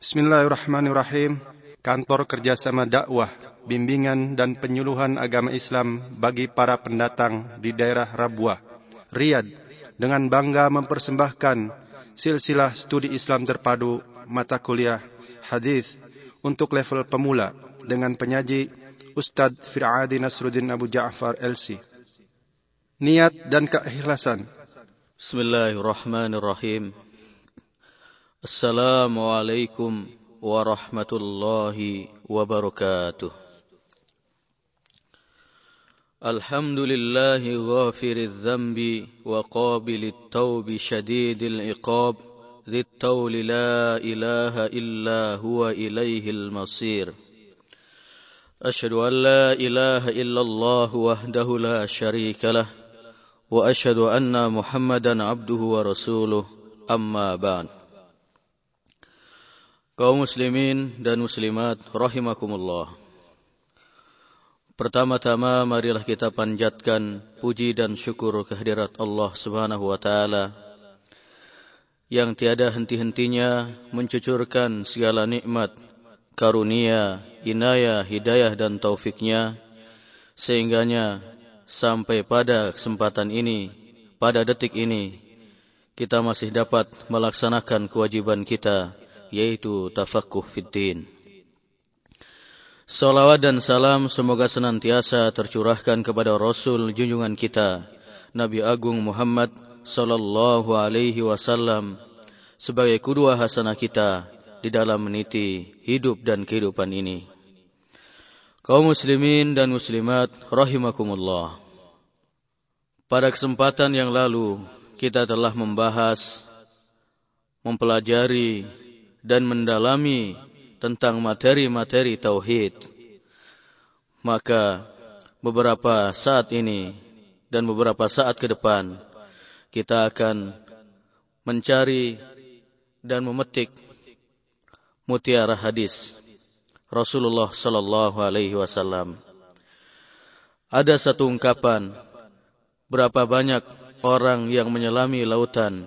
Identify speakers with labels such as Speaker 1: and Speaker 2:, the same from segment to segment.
Speaker 1: Bismillahirrahmanirrahim. Kantor Kerjasama Dakwah, Bimbingan dan Penyuluhan Agama Islam bagi para pendatang di daerah Rabuah, Riyadh, dengan bangga mempersembahkan silsilah studi Islam terpadu mata kuliah hadis untuk level pemula dengan penyaji Ustadz Fir'adi Nasruddin Abu Ja'far LC. Niat dan keikhlasan.
Speaker 2: Bismillahirrahmanirrahim. Assalamualaikum warahmatullahi wabarakatuh. الحمد لله غافر الذنب وقابل التوب شديد العقاب. ذي الطول لا إله إلا هو إليه المصير. أشهد أن لا إله إلا الله وحده لا شريك له. وأشهد أن محمدا عبده ورسوله. أما بعد. Kaum muslimin dan muslimat rahimakumullah. Pertama-tama marilah kita panjatkan puji dan syukur kehadirat Allah Subhanahu wa taala yang tiada henti-hentinya mencucurkan segala nikmat, karunia, inayah, hidayah dan taufiknya sehingganya sampai pada kesempatan ini, pada detik ini kita masih dapat melaksanakan kewajiban kita yaitu tafaqquh fiddin. Salawat dan salam semoga senantiasa tercurahkan kepada Rasul junjungan kita, Nabi Agung Muhammad sallallahu alaihi wasallam sebagai kedua hasanah kita di dalam meniti hidup dan kehidupan ini. Kaum muslimin dan muslimat rahimakumullah. Pada kesempatan yang lalu kita telah membahas mempelajari dan mendalami tentang materi-materi tauhid, maka beberapa saat ini dan beberapa saat ke depan kita akan mencari dan memetik mutiara hadis Rasulullah sallallahu alaihi wasallam. Ada satu ungkapan berapa banyak orang yang menyelami lautan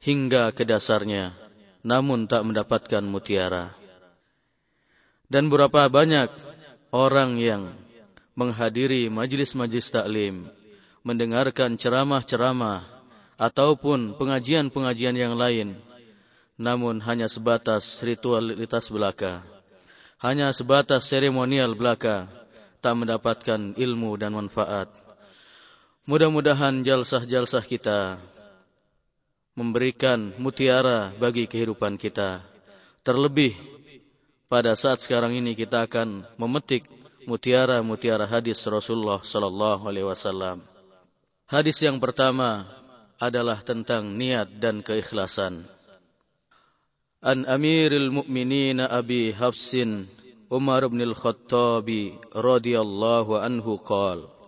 Speaker 2: hingga ke dasarnya namun tak mendapatkan mutiara. Dan berapa banyak orang yang menghadiri majlis-majlis taklim, mendengarkan ceramah-ceramah ataupun pengajian-pengajian yang lain, namun hanya sebatas ritualitas belaka, hanya sebatas seremonial belaka, tak mendapatkan ilmu dan manfaat. Mudah-mudahan jalsah-jalsah kita memberikan mutiara bagi kehidupan kita. Terlebih pada saat sekarang ini kita akan memetik mutiara-mutiara hadis Rasulullah sallallahu alaihi wasallam. Hadis yang pertama adalah tentang niat dan keikhlasan. An Amiril Mukminin Abi Hafsin Umar bin Al-Khattab radhiyallahu anhu qala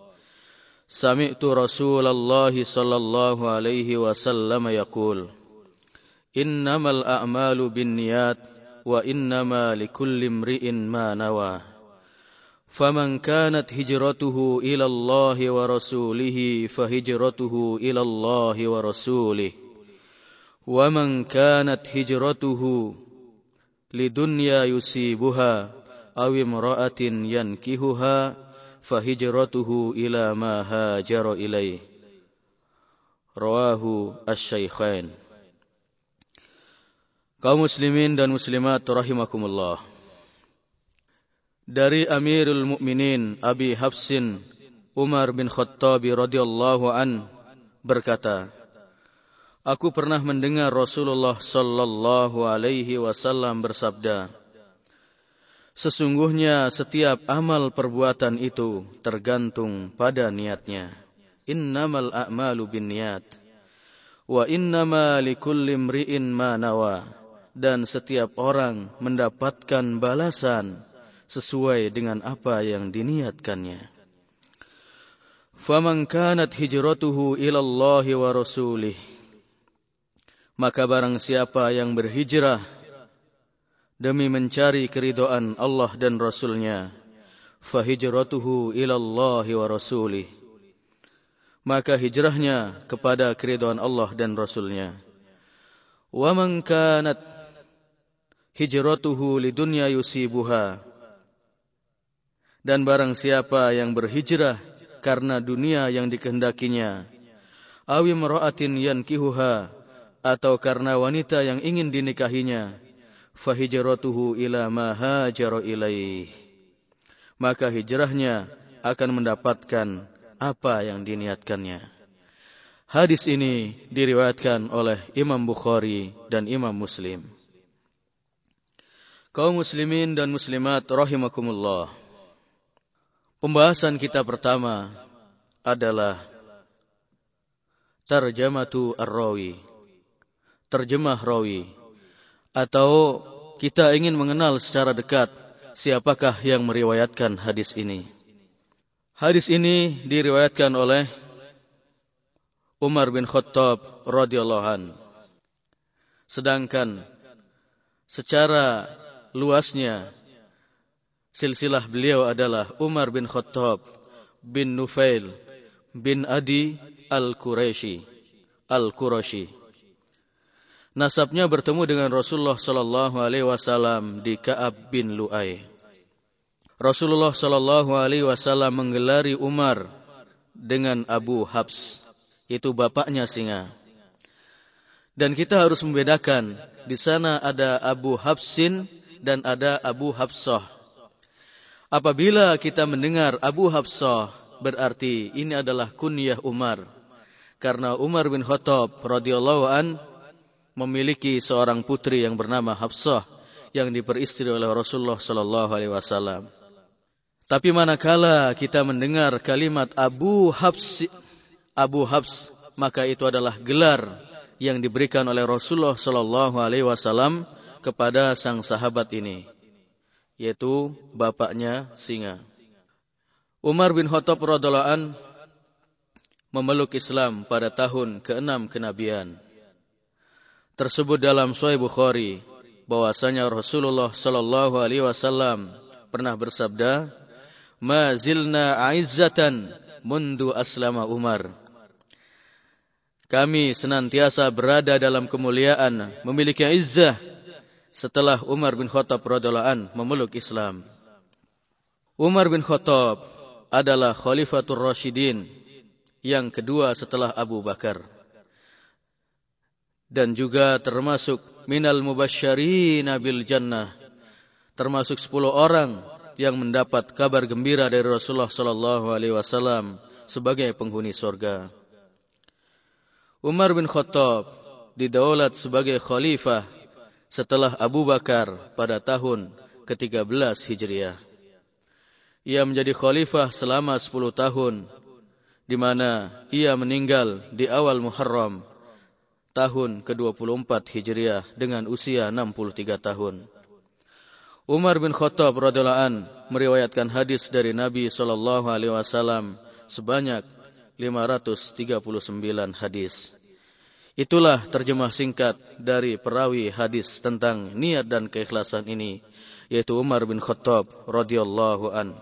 Speaker 2: سمعت رسول الله صلى الله عليه وسلم يقول إنما الأعمال بالنيات وإنما لكل امرئ ما نوى. فمن كانت هجرته إلى الله ورسوله فهجرته إلى الله ورسوله. ومن كانت هجرته لدنيا يصيبها أو امرأة ينكهها fahijratuhu ila ma hajara ilaih. Rawahu asy-syaikhain. Kaum muslimin dan muslimat rahimakumullah. Dari Amirul Mukminin Abi Hafsin Umar bin Khattab radhiyallahu an berkata, Aku pernah mendengar Rasulullah sallallahu alaihi wasallam bersabda, Sesungguhnya setiap amal perbuatan itu tergantung pada niatnya. Innamal a'malu bin niat. Wa innama likulli imri'in ma nawa. Dan setiap orang mendapatkan balasan sesuai dengan apa yang diniatkannya. Faman kanat hijratuhu ila Allah wa rasulih. Maka barang siapa yang berhijrah demi mencari keridoan Allah dan Rasulnya, fahijratuhu ilallah wa rasulih. Maka hijrahnya kepada keridoan Allah dan Rasulnya. Wa man kanat hijratuhu lidunya yusibuha. Dan barang siapa yang berhijrah karena dunia yang dikehendakinya, awi meraatin yankihuha atau karena wanita yang ingin dinikahinya, fahijratuhu ila ma hajara ilaih. Maka hijrahnya akan mendapatkan apa yang diniatkannya. Hadis ini diriwayatkan oleh Imam Bukhari dan Imam Muslim. Kaum muslimin dan muslimat rahimakumullah. Pembahasan kita pertama adalah tarjamatu ar-rawi. Terjemah rawi atau kita ingin mengenal secara dekat siapakah yang meriwayatkan hadis ini. Hadis ini diriwayatkan oleh Umar bin Khattab radhiyallahu an. Sedangkan secara luasnya silsilah beliau adalah Umar bin Khattab bin Nufail bin Adi al-Quraisy al-Quraisy. Nasabnya bertemu dengan Rasulullah sallallahu alaihi wasallam di Ka'ab bin Lu'ay. Rasulullah sallallahu alaihi wasallam menggelari Umar dengan Abu Habs, itu bapaknya singa. Dan kita harus membedakan di sana ada Abu Habsin dan ada Abu Hafsah. Apabila kita mendengar Abu Hafsah, berarti ini adalah kunyah Umar. Karena Umar bin Khattab radhiyallahu an memiliki seorang putri yang bernama Hafsah yang diperistri oleh Rasulullah sallallahu alaihi wasallam. Tapi manakala kita mendengar kalimat Abu Hafs Abu maka itu adalah gelar yang diberikan oleh Rasulullah sallallahu alaihi wasallam kepada sang sahabat ini, yaitu bapaknya singa. Umar bin Khattab radhiallahu an memeluk Islam pada tahun ke-6 kenabian. Tersebut dalam Sahih Bukhari bahwasanya Rasulullah sallallahu alaihi wasallam pernah bersabda, "Ma zilna aizzatan mundu aslama Umar." Kami senantiasa berada dalam kemuliaan, memiliki izzah setelah Umar bin Khattab radhiallahu an memeluk Islam. Umar bin Khattab adalah Khalifatul Rashidin yang kedua setelah Abu Bakar. Dan juga termasuk minal mubasysyirin bil jannah. Termasuk 10 orang yang mendapat kabar gembira dari Rasulullah sallallahu alaihi wasallam sebagai penghuni surga. Umar bin Khattab didaulat sebagai khalifah setelah Abu Bakar pada tahun ke-13 Hijriah. Ia menjadi khalifah selama 10 tahun di mana ia meninggal di awal Muharram tahun ke-24 Hijriah dengan usia 63 tahun. Umar bin Khattab radhiyallahu an meriwayatkan hadis dari Nabi sallallahu alaihi wasallam sebanyak 539 hadis. Itulah terjemah singkat dari perawi hadis tentang niat dan keikhlasan ini, yaitu Umar bin Khattab radhiyallahu an.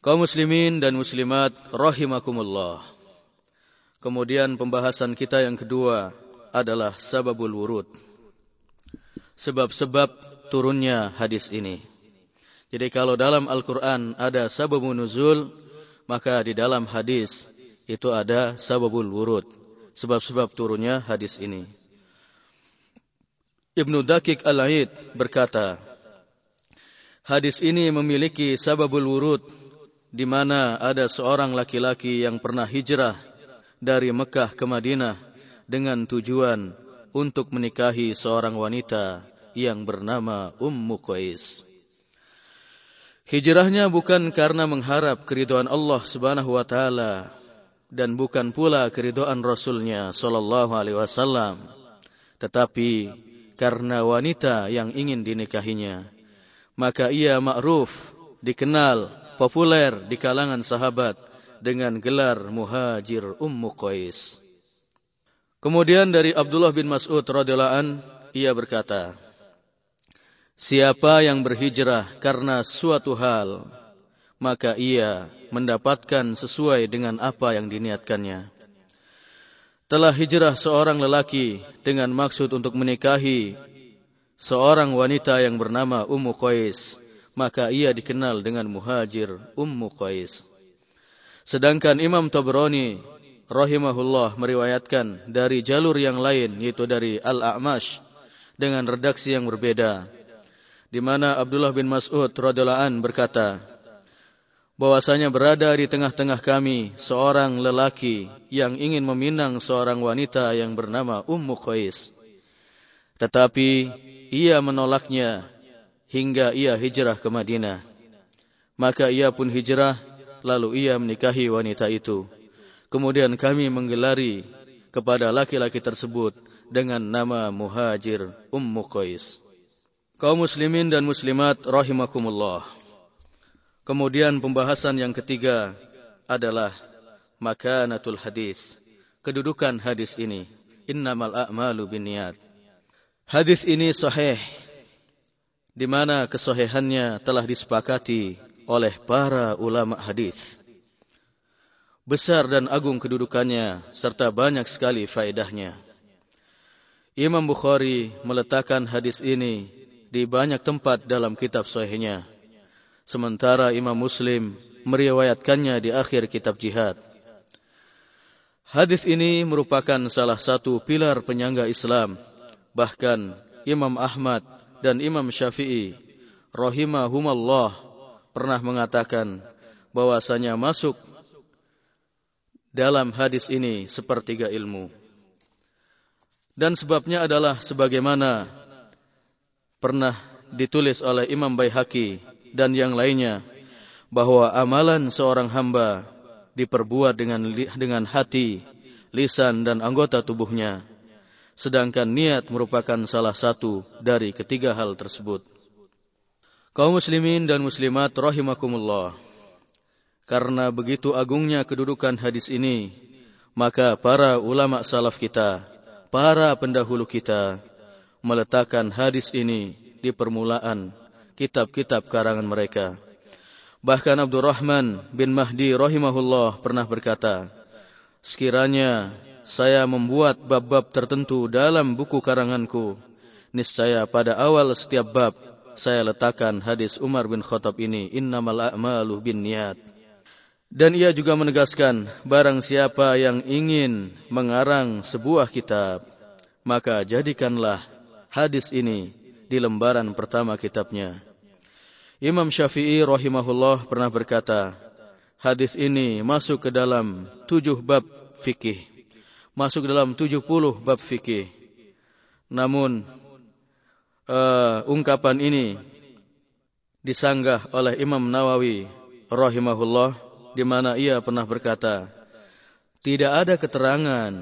Speaker 2: Kaum muslimin dan muslimat rahimakumullah. Kemudian pembahasan kita yang kedua adalah sababul wurud. Sebab-sebab turunnya hadis ini. Jadi kalau dalam Al-Quran ada sababun nuzul, maka di dalam hadis itu ada sababul wurud sebab-sebab turunnya hadis ini. Ibnu Dakik Al-Aid berkata, hadis ini memiliki sababul wurud di mana ada seorang laki-laki yang pernah hijrah dari Mekah ke Madinah dengan tujuan untuk menikahi seorang wanita yang bernama Ummu Qais. Hijrahnya bukan karena mengharap keridhaan Allah Subhanahu wa taala, dan bukan pula keridhaan Rasulnya sallallahu alaihi wasallam tetapi karena wanita yang ingin dinikahinya maka ia ma'ruf dikenal populer di kalangan sahabat dengan gelar Muhajir Ummu Qais Kemudian dari Abdullah bin Mas'ud radhiyallahu an ia berkata Siapa yang berhijrah karena suatu hal maka ia mendapatkan sesuai dengan apa yang diniatkannya. Telah hijrah seorang lelaki dengan maksud untuk menikahi seorang wanita yang bernama Ummu Qais, maka ia dikenal dengan muhajir Ummu Qais. Sedangkan Imam Tabrani rahimahullah meriwayatkan dari jalur yang lain yaitu dari Al-A'mash dengan redaksi yang berbeda di mana Abdullah bin Mas'ud radhiyallahu an berkata bahwasanya berada di tengah-tengah kami seorang lelaki yang ingin meminang seorang wanita yang bernama Ummu Qais. Tetapi ia menolaknya hingga ia hijrah ke Madinah. Maka ia pun hijrah lalu ia menikahi wanita itu Kemudian kami menggelari kepada laki-laki tersebut dengan nama Muhajir Ummu Qais. Kaum muslimin dan muslimat rahimakumullah. Kemudian pembahasan yang ketiga adalah makanatul hadis. Kedudukan hadis ini. Innamal a'malu binniyat. Hadis ini sahih di mana kesahihannya telah disepakati oleh para ulama hadis besar dan agung kedudukannya serta banyak sekali faedahnya. Imam Bukhari meletakkan hadis ini di banyak tempat dalam kitab sahihnya. Sementara Imam Muslim meriwayatkannya di akhir kitab jihad. Hadis ini merupakan salah satu pilar penyangga Islam. Bahkan Imam Ahmad dan Imam Syafi'i rahimahumallah pernah mengatakan bahwasanya masuk dalam hadis ini sepertiga ilmu. Dan sebabnya adalah sebagaimana pernah ditulis oleh Imam Baihaqi dan yang lainnya bahwa amalan seorang hamba diperbuat dengan dengan hati, lisan dan anggota tubuhnya. Sedangkan niat merupakan salah satu dari ketiga hal tersebut. Kaum muslimin dan muslimat rahimakumullah. Karena begitu agungnya kedudukan hadis ini, maka para ulama salaf kita, para pendahulu kita, meletakkan hadis ini di permulaan kitab-kitab karangan mereka. Bahkan Abdurrahman bin Mahdi rahimahullah pernah berkata, Sekiranya saya membuat bab-bab tertentu dalam buku karanganku, niscaya pada awal setiap bab saya letakkan hadis Umar bin Khattab ini, innamal a'malu bin niat. Dan ia juga menegaskan, barang siapa yang ingin mengarang sebuah kitab, maka jadikanlah hadis ini di lembaran pertama kitabnya. Imam Syafi'i rahimahullah pernah berkata, hadis ini masuk ke dalam tujuh bab fikih. Masuk dalam tujuh puluh bab fikih. Namun, uh, ungkapan ini disanggah oleh Imam Nawawi rahimahullah di mana ia pernah berkata, tidak ada keterangan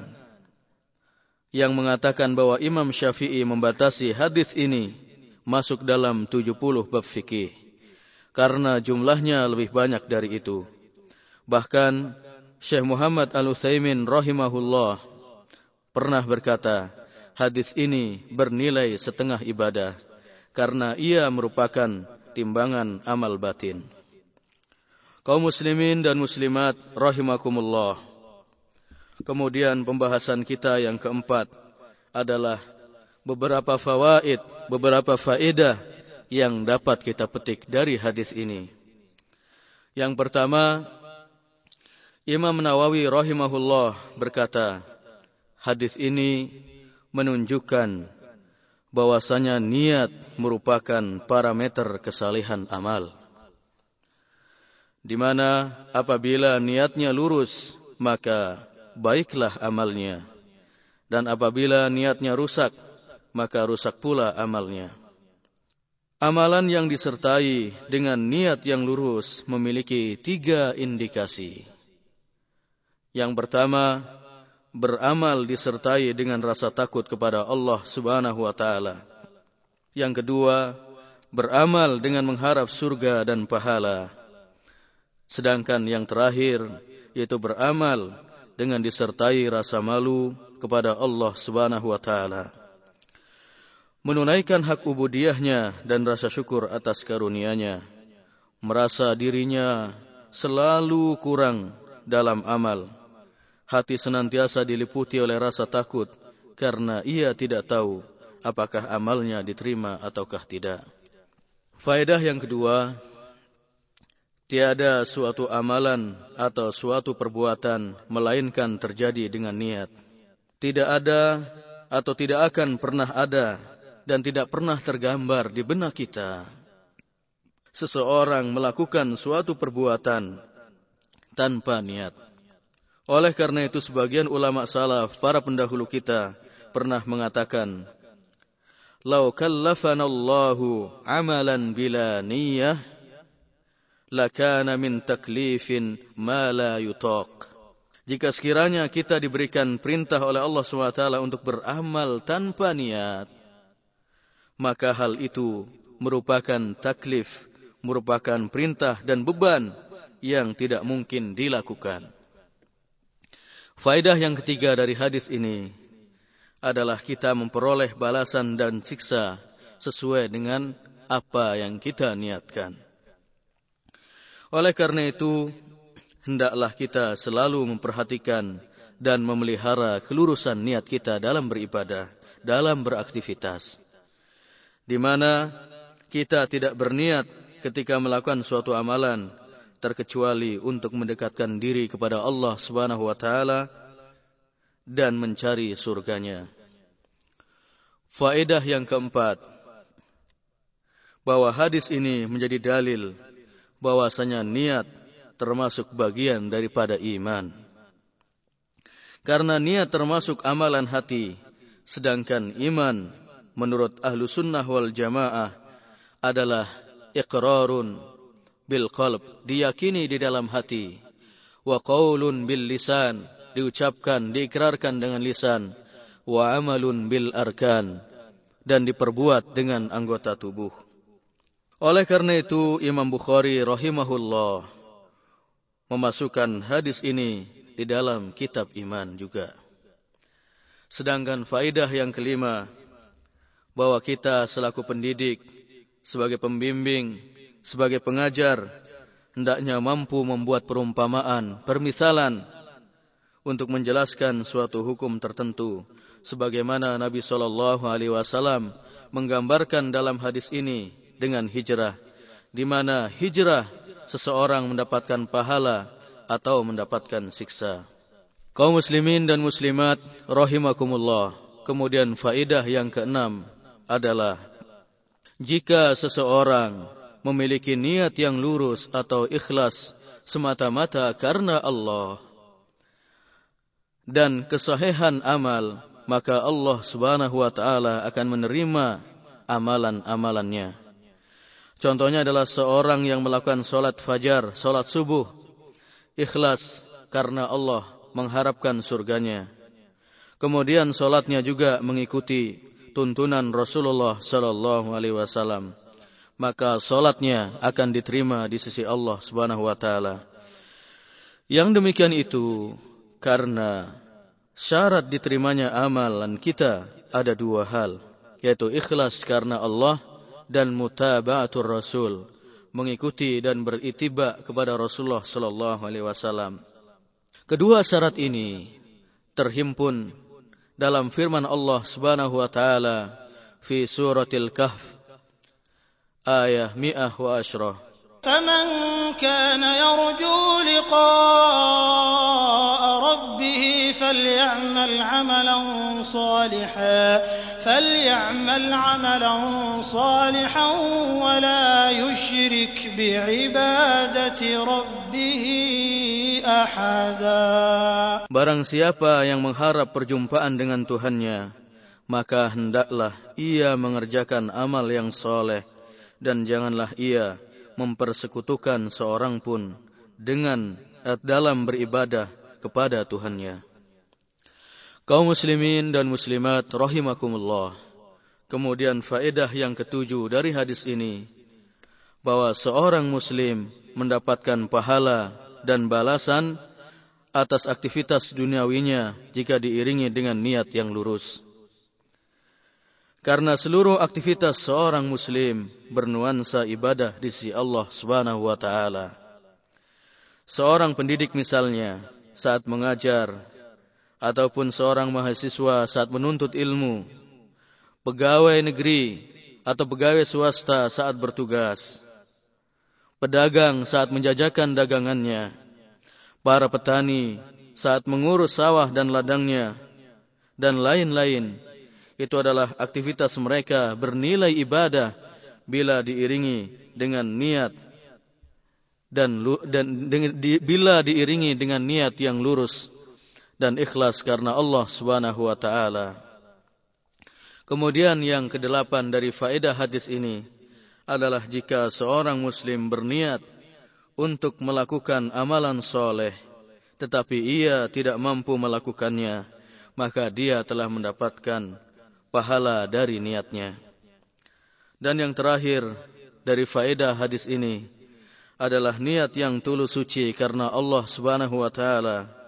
Speaker 2: yang mengatakan bahwa Imam Syafi'i membatasi hadis ini masuk dalam 70 bab fikih karena jumlahnya lebih banyak dari itu. Bahkan Syekh Muhammad Al-Utsaimin rahimahullah pernah berkata, hadis ini bernilai setengah ibadah karena ia merupakan timbangan amal batin. Kaum muslimin dan muslimat rahimakumullah. Kemudian pembahasan kita yang keempat adalah beberapa fawaid, beberapa faedah yang dapat kita petik dari hadis ini. Yang pertama, Imam Nawawi rahimahullah berkata, hadis ini menunjukkan bahwasanya niat merupakan parameter kesalehan amal di mana apabila niatnya lurus maka baiklah amalnya dan apabila niatnya rusak maka rusak pula amalnya Amalan yang disertai dengan niat yang lurus memiliki tiga indikasi. Yang pertama, beramal disertai dengan rasa takut kepada Allah Subhanahu wa taala. Yang kedua, beramal dengan mengharap surga dan pahala. Sedangkan yang terakhir yaitu beramal dengan disertai rasa malu kepada Allah Subhanahu wa taala. Menunaikan hak ubudiyahnya dan rasa syukur atas karunia-Nya. Merasa dirinya selalu kurang dalam amal. Hati senantiasa diliputi oleh rasa takut karena ia tidak tahu apakah amalnya diterima ataukah tidak. Faedah yang kedua, tiada suatu amalan atau suatu perbuatan melainkan terjadi dengan niat. Tidak ada atau tidak akan pernah ada dan tidak pernah tergambar di benak kita. Seseorang melakukan suatu perbuatan tanpa niat. Oleh karena itu sebagian ulama salaf, para pendahulu kita pernah mengatakan, "Lau kallafana Allahu amalan bila niyyah, lakana min taklifin ma la yutaq." Jika sekiranya kita diberikan perintah oleh Allah SWT untuk beramal tanpa niat, maka hal itu merupakan taklif, merupakan perintah dan beban yang tidak mungkin dilakukan. Faedah yang ketiga dari hadis ini adalah kita memperoleh balasan dan siksa sesuai dengan apa yang kita niatkan. Oleh karena itu, hendaklah kita selalu memperhatikan dan memelihara kelurusan niat kita dalam beribadah, dalam beraktivitas. Di mana kita tidak berniat ketika melakukan suatu amalan terkecuali untuk mendekatkan diri kepada Allah Subhanahu wa taala dan mencari surganya. Faedah yang keempat, bahwa hadis ini menjadi dalil bahwasanya niat termasuk bagian daripada iman. Karena niat termasuk amalan hati, sedangkan iman menurut ahlu sunnah wal jamaah adalah iqrarun bil qalb, diyakini di dalam hati, wa qaulun bil lisan, diucapkan, diikrarkan dengan lisan, wa amalun bil arkan, dan diperbuat dengan anggota tubuh. Oleh karena itu, Imam Bukhari rahimahullah memasukkan hadis ini di dalam kitab iman juga. Sedangkan faidah yang kelima, bahwa kita selaku pendidik, sebagai pembimbing, sebagai pengajar, hendaknya mampu membuat perumpamaan, permisalan, untuk menjelaskan suatu hukum tertentu sebagaimana Nabi sallallahu alaihi wasallam menggambarkan dalam hadis ini dengan hijrah di mana hijrah seseorang mendapatkan pahala atau mendapatkan siksa. Kaum muslimin dan muslimat rahimakumullah. Kemudian faidah yang keenam adalah jika seseorang memiliki niat yang lurus atau ikhlas semata-mata karena Allah dan kesahihan amal, maka Allah Subhanahu wa taala akan menerima amalan-amalannya. Contohnya adalah seorang yang melakukan solat fajar, solat subuh, ikhlas karena Allah mengharapkan surganya. Kemudian solatnya juga mengikuti tuntunan Rasulullah Sallallahu Alaihi Wasallam. Maka solatnya akan diterima di sisi Allah Subhanahu Wa Taala. Yang demikian itu karena syarat diterimanya amalan kita ada dua hal, yaitu ikhlas karena Allah dan mutaba'atur Rasul, mengikuti dan beritiba kepada Rasulullah sallallahu alaihi wasallam. Kedua syarat ini terhimpun dalam firman Allah Subhanahu wa taala fi suratil Kahf ayat 110.
Speaker 3: فمن كان يرجو لقاء ربه فليعمل عملا صالحا فليعمل عملا صالحا ولا يشرك بعبادة ربه أحدا
Speaker 2: Barang siapa yang mengharap perjumpaan dengan Tuhannya, maka hendaklah ia mengerjakan amal yang soleh, dan janganlah ia mempersekutukan seorang pun dengan eh, dalam beribadah kepada Tuhannya. Kaum muslimin dan muslimat rahimakumullah. Kemudian faedah yang ketujuh dari hadis ini bahwa seorang muslim mendapatkan pahala dan balasan atas aktivitas duniawinya jika diiringi dengan niat yang lurus. Karena seluruh aktivitas seorang muslim bernuansa ibadah di sisi Allah Subhanahu wa taala. Seorang pendidik misalnya saat mengajar ataupun seorang mahasiswa saat menuntut ilmu pegawai negeri atau pegawai swasta saat bertugas, pedagang saat menjajakan dagangannya, para petani saat mengurus sawah dan ladangnya, dan lain-lain. Itu adalah aktivitas mereka bernilai ibadah bila diiringi dengan niat dan dan di, bila diiringi dengan niat yang lurus dan ikhlas karena Allah Subhanahu wa taala. Kemudian yang kedelapan dari faedah hadis ini adalah jika seorang muslim berniat untuk melakukan amalan soleh, tetapi ia tidak mampu melakukannya, maka dia telah mendapatkan pahala dari niatnya. Dan yang terakhir dari faedah hadis ini adalah niat yang tulus suci karena Allah Subhanahu wa taala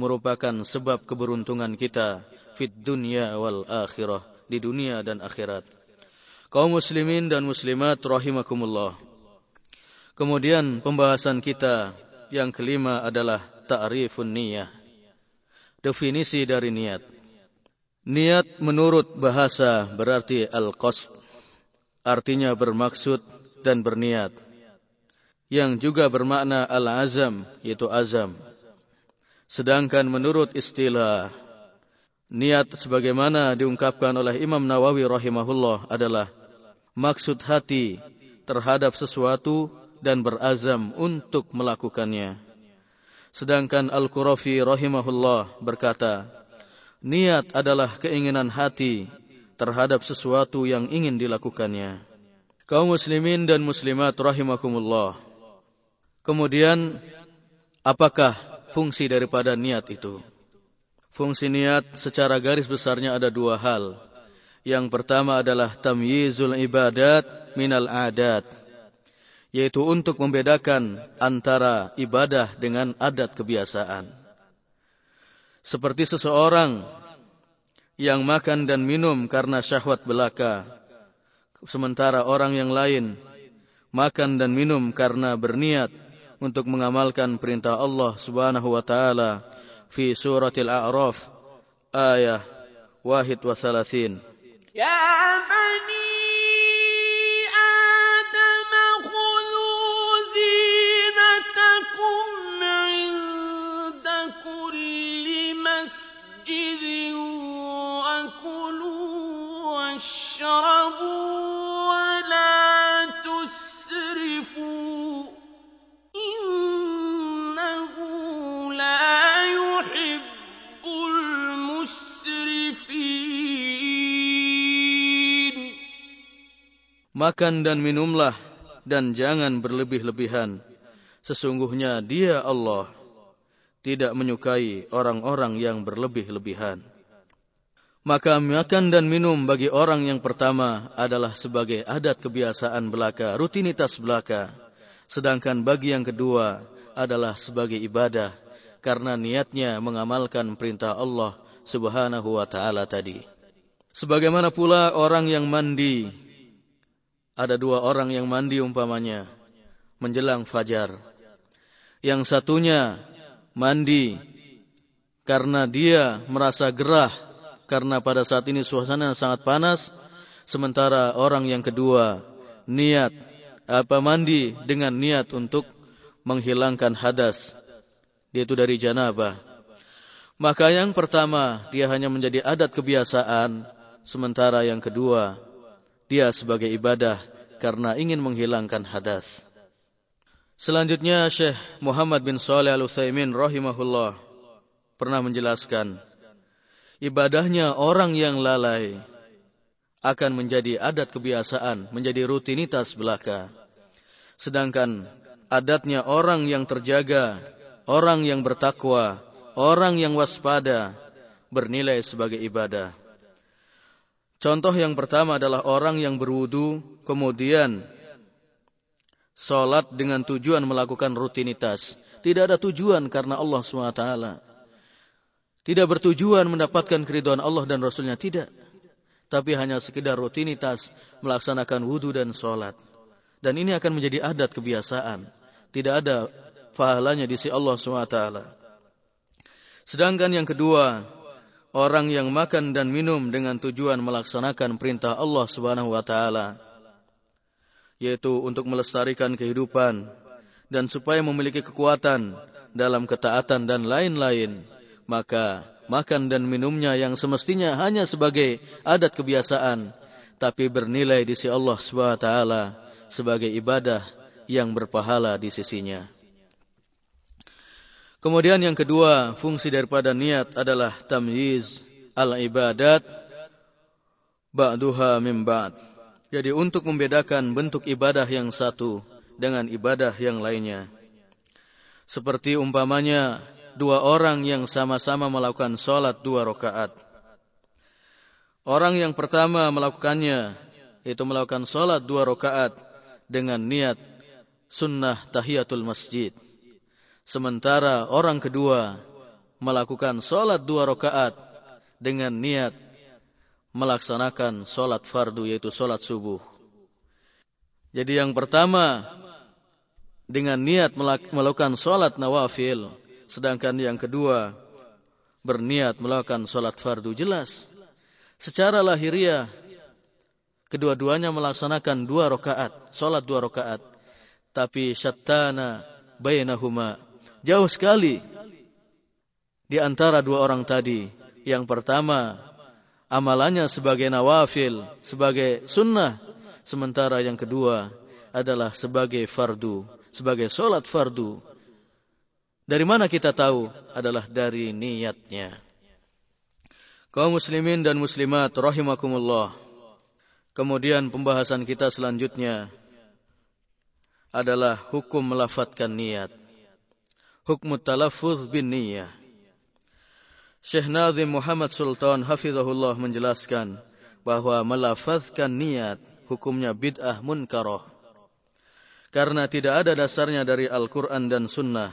Speaker 2: merupakan sebab keberuntungan kita fit dunya wal akhirah di dunia dan akhirat. Kaum muslimin dan muslimat rahimakumullah. Kemudian pembahasan kita yang kelima adalah ta'rifun niyah. Definisi dari niat. Niat menurut bahasa berarti al-qasd. Artinya bermaksud dan berniat. Yang juga bermakna al-azam, yaitu azam. Sedangkan menurut istilah niat sebagaimana diungkapkan oleh Imam Nawawi rahimahullah adalah maksud hati terhadap sesuatu dan berazam untuk melakukannya. Sedangkan Al-Qurafi rahimahullah berkata, niat adalah keinginan hati terhadap sesuatu yang ingin dilakukannya. Kaum muslimin dan muslimat rahimakumullah. Kemudian apakah fungsi daripada niat itu? Fungsi niat secara garis besarnya ada dua hal. Yang pertama adalah tamyizul ibadat minal adat yaitu untuk membedakan antara ibadah dengan adat kebiasaan. Seperti seseorang yang makan dan minum karena syahwat belaka, sementara orang yang lain makan dan minum karena berniat untuk mengamalkan perintah Allah Subhanahu wa taala fi suratil A'raf ayat 31. Ya Makan dan minumlah dan jangan berlebih-lebihan. Sesungguhnya dia Allah tidak menyukai orang-orang yang berlebih-lebihan. Maka makan dan minum bagi orang yang pertama adalah sebagai adat kebiasaan belaka, rutinitas belaka. Sedangkan bagi yang kedua adalah sebagai ibadah karena niatnya mengamalkan perintah Allah Subhanahu wa taala tadi. Sebagaimana pula orang yang mandi ada dua orang yang mandi umpamanya menjelang fajar. Yang satunya mandi karena dia merasa gerah karena pada saat ini suasana sangat panas sementara orang yang kedua niat apa mandi dengan niat untuk menghilangkan hadas yaitu dari janabah maka yang pertama dia hanya menjadi adat kebiasaan sementara yang kedua dia sebagai ibadah karena ingin menghilangkan hadas. Selanjutnya Syekh Muhammad bin Saleh Al-Utsaimin rahimahullah pernah menjelaskan ibadahnya orang yang lalai akan menjadi adat kebiasaan, menjadi rutinitas belaka. Sedangkan adatnya orang yang terjaga, orang yang bertakwa, orang yang waspada bernilai sebagai ibadah. Contoh yang pertama adalah orang yang berwudu kemudian sholat dengan tujuan melakukan rutinitas. Tidak ada tujuan karena Allah SWT. Tidak bertujuan mendapatkan keriduan Allah dan Rasulnya. Tidak. Tapi hanya sekedar rutinitas melaksanakan wudu dan sholat. Dan ini akan menjadi adat kebiasaan. Tidak ada pahalanya di sisi Allah SWT. Sedangkan yang kedua, orang yang makan dan minum dengan tujuan melaksanakan perintah Allah Subhanahu wa taala yaitu untuk melestarikan kehidupan dan supaya memiliki kekuatan dalam ketaatan dan lain-lain maka makan dan minumnya yang semestinya hanya sebagai adat kebiasaan tapi bernilai di sisi Allah Subhanahu wa taala sebagai ibadah yang berpahala di sisinya. Kemudian yang kedua, fungsi daripada niat adalah tamyiz al-ibadat ba'duha min ba'd. Jadi untuk membedakan bentuk ibadah yang satu dengan ibadah yang lainnya. Seperti umpamanya dua orang yang sama-sama melakukan sholat dua rakaat. Orang yang pertama melakukannya, itu melakukan sholat dua rakaat dengan niat sunnah tahiyatul masjid. Sementara orang kedua melakukan solat dua rakaat dengan niat melaksanakan solat fardu yaitu solat subuh. Jadi yang pertama dengan niat melakukan solat nawafil, sedangkan yang kedua berniat melakukan solat fardu jelas. Secara lahiriah kedua-duanya melaksanakan dua rakaat, solat dua rakaat, tapi syattana bainahuma Jauh sekali di antara dua orang tadi. Yang pertama, amalannya sebagai nawafil, sebagai sunnah. Sementara yang kedua adalah sebagai fardu, sebagai solat fardu. Dari mana kita tahu? Adalah dari niatnya. Kaum muslimin dan muslimat rahimakumullah. Kemudian pembahasan kita selanjutnya adalah hukum melafatkan niat hukum talaffuz bin niyah. Syekh Nazim Muhammad Sultan hafizahullah menjelaskan bahwa melafazkan niat hukumnya bid'ah munkarah. Karena tidak ada dasarnya dari Al-Quran dan Sunnah.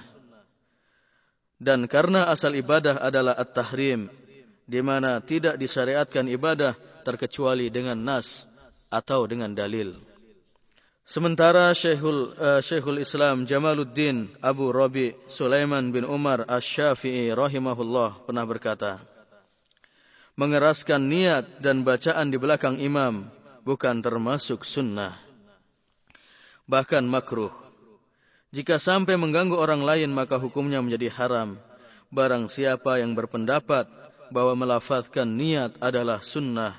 Speaker 2: Dan karena asal ibadah adalah at-tahrim, di mana tidak disyariatkan ibadah terkecuali dengan nas atau dengan dalil. Sementara Syekhul, uh, Syekhul Islam Jamaluddin Abu Rabi Sulaiman bin Umar Ash-Syafi'i rahimahullah pernah berkata, mengeraskan niat dan bacaan di belakang imam bukan termasuk sunnah. Bahkan makruh. Jika sampai mengganggu orang lain maka hukumnya menjadi haram. Barang siapa yang berpendapat bahwa melafazkan niat adalah sunnah,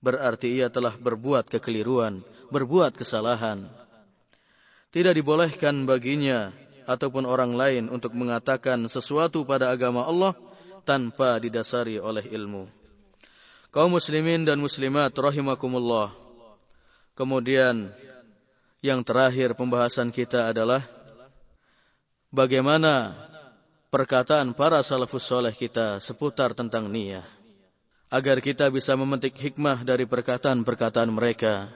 Speaker 2: berarti ia telah berbuat kekeliruan berbuat kesalahan. Tidak dibolehkan baginya ataupun orang lain untuk mengatakan sesuatu pada agama Allah tanpa didasari oleh ilmu. Kaum muslimin dan muslimat rahimakumullah. Kemudian yang terakhir pembahasan kita adalah bagaimana perkataan para salafus soleh kita seputar tentang niat agar kita bisa memetik hikmah dari perkataan-perkataan mereka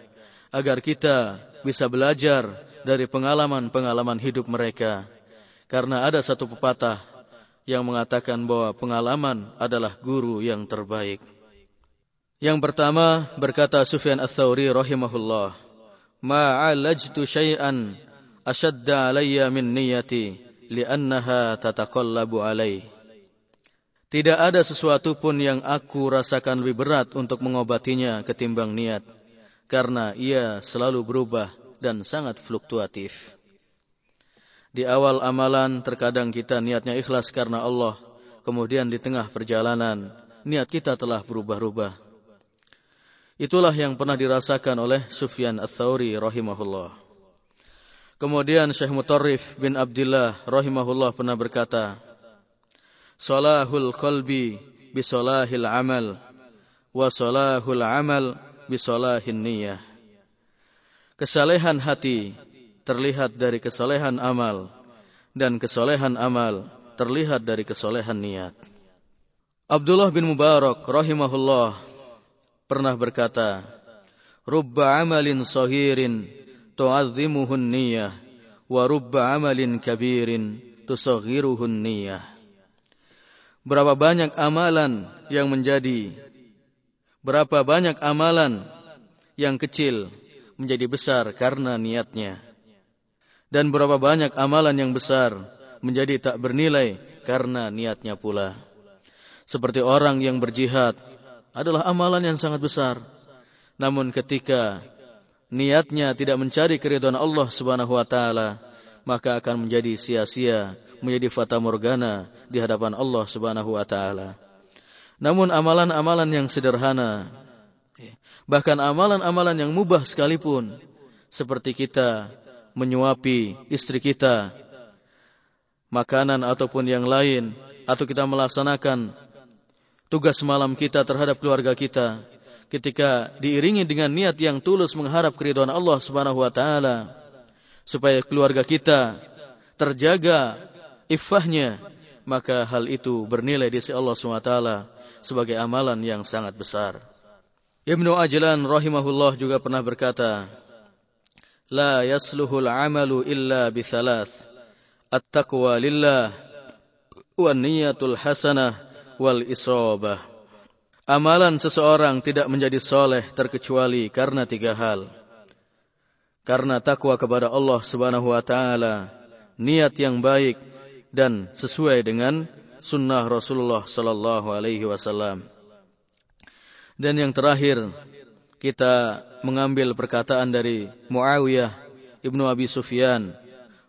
Speaker 2: agar kita bisa belajar dari pengalaman-pengalaman hidup mereka. Karena ada satu pepatah yang mengatakan bahwa pengalaman adalah guru yang terbaik. Yang pertama berkata Sufyan Ats-Tsauri rahimahullah, "Ma'alajtu syai'an ashadda alayya min niyyati li'annaha tataqallabu alai." Tidak ada sesuatu pun yang aku rasakan lebih berat untuk mengobatinya ketimbang niat karena ia selalu berubah dan sangat fluktuatif. Di awal amalan terkadang kita niatnya ikhlas karena Allah, kemudian di tengah perjalanan niat kita telah berubah-ubah. Itulah yang pernah dirasakan oleh Sufyan Ats-Tsauri rahimahullah. Kemudian Syekh Mutarrif bin Abdullah rahimahullah pernah berkata, "Salahul qalbi bi salahil amal wa salahul amal bisolahin niyah. Kesalehan hati terlihat dari kesalehan amal dan kesalehan amal terlihat dari kesalehan niat. Abdullah bin Mubarak rahimahullah pernah berkata, "Rubba amalin sahirin tu'azzimuhun niyah wa rubba amalin kabirin tusaghiruhun niyah." Berapa banyak amalan yang menjadi Berapa banyak amalan yang kecil menjadi besar karena niatnya. Dan berapa banyak amalan yang besar menjadi tak bernilai karena niatnya pula. seperti orang yang berjihad adalah amalan yang sangat besar. Namun ketika niatnya tidak mencari keridhaan Allah Subhanahu wa taala, maka akan menjadi sia-sia, menjadi fata morgana di hadapan Allah Subhanahu wa taala. Namun amalan-amalan yang sederhana, bahkan amalan-amalan yang mubah sekalipun, seperti kita menyuapi istri kita, makanan ataupun yang lain, atau kita melaksanakan tugas malam kita terhadap keluarga kita, ketika diiringi dengan niat yang tulus mengharap keridhaan Allah Subhanahu wa taala supaya keluarga kita terjaga iffahnya maka hal itu bernilai di sisi Allah taala sebagai amalan yang sangat besar. Ibnu Ajlan rahimahullah juga pernah berkata, "La yasluhul amalu illa bi thalath. At-taqwa lillah wa niyatul wal isabah." Amalan seseorang tidak menjadi soleh terkecuali karena tiga hal. Karena takwa kepada Allah subhanahu wa ta'ala, niat yang baik, dan sesuai dengan sunnah Rasulullah sallallahu alaihi wasallam. Dan yang terakhir, kita mengambil perkataan dari Muawiyah ibnu Abi Sufyan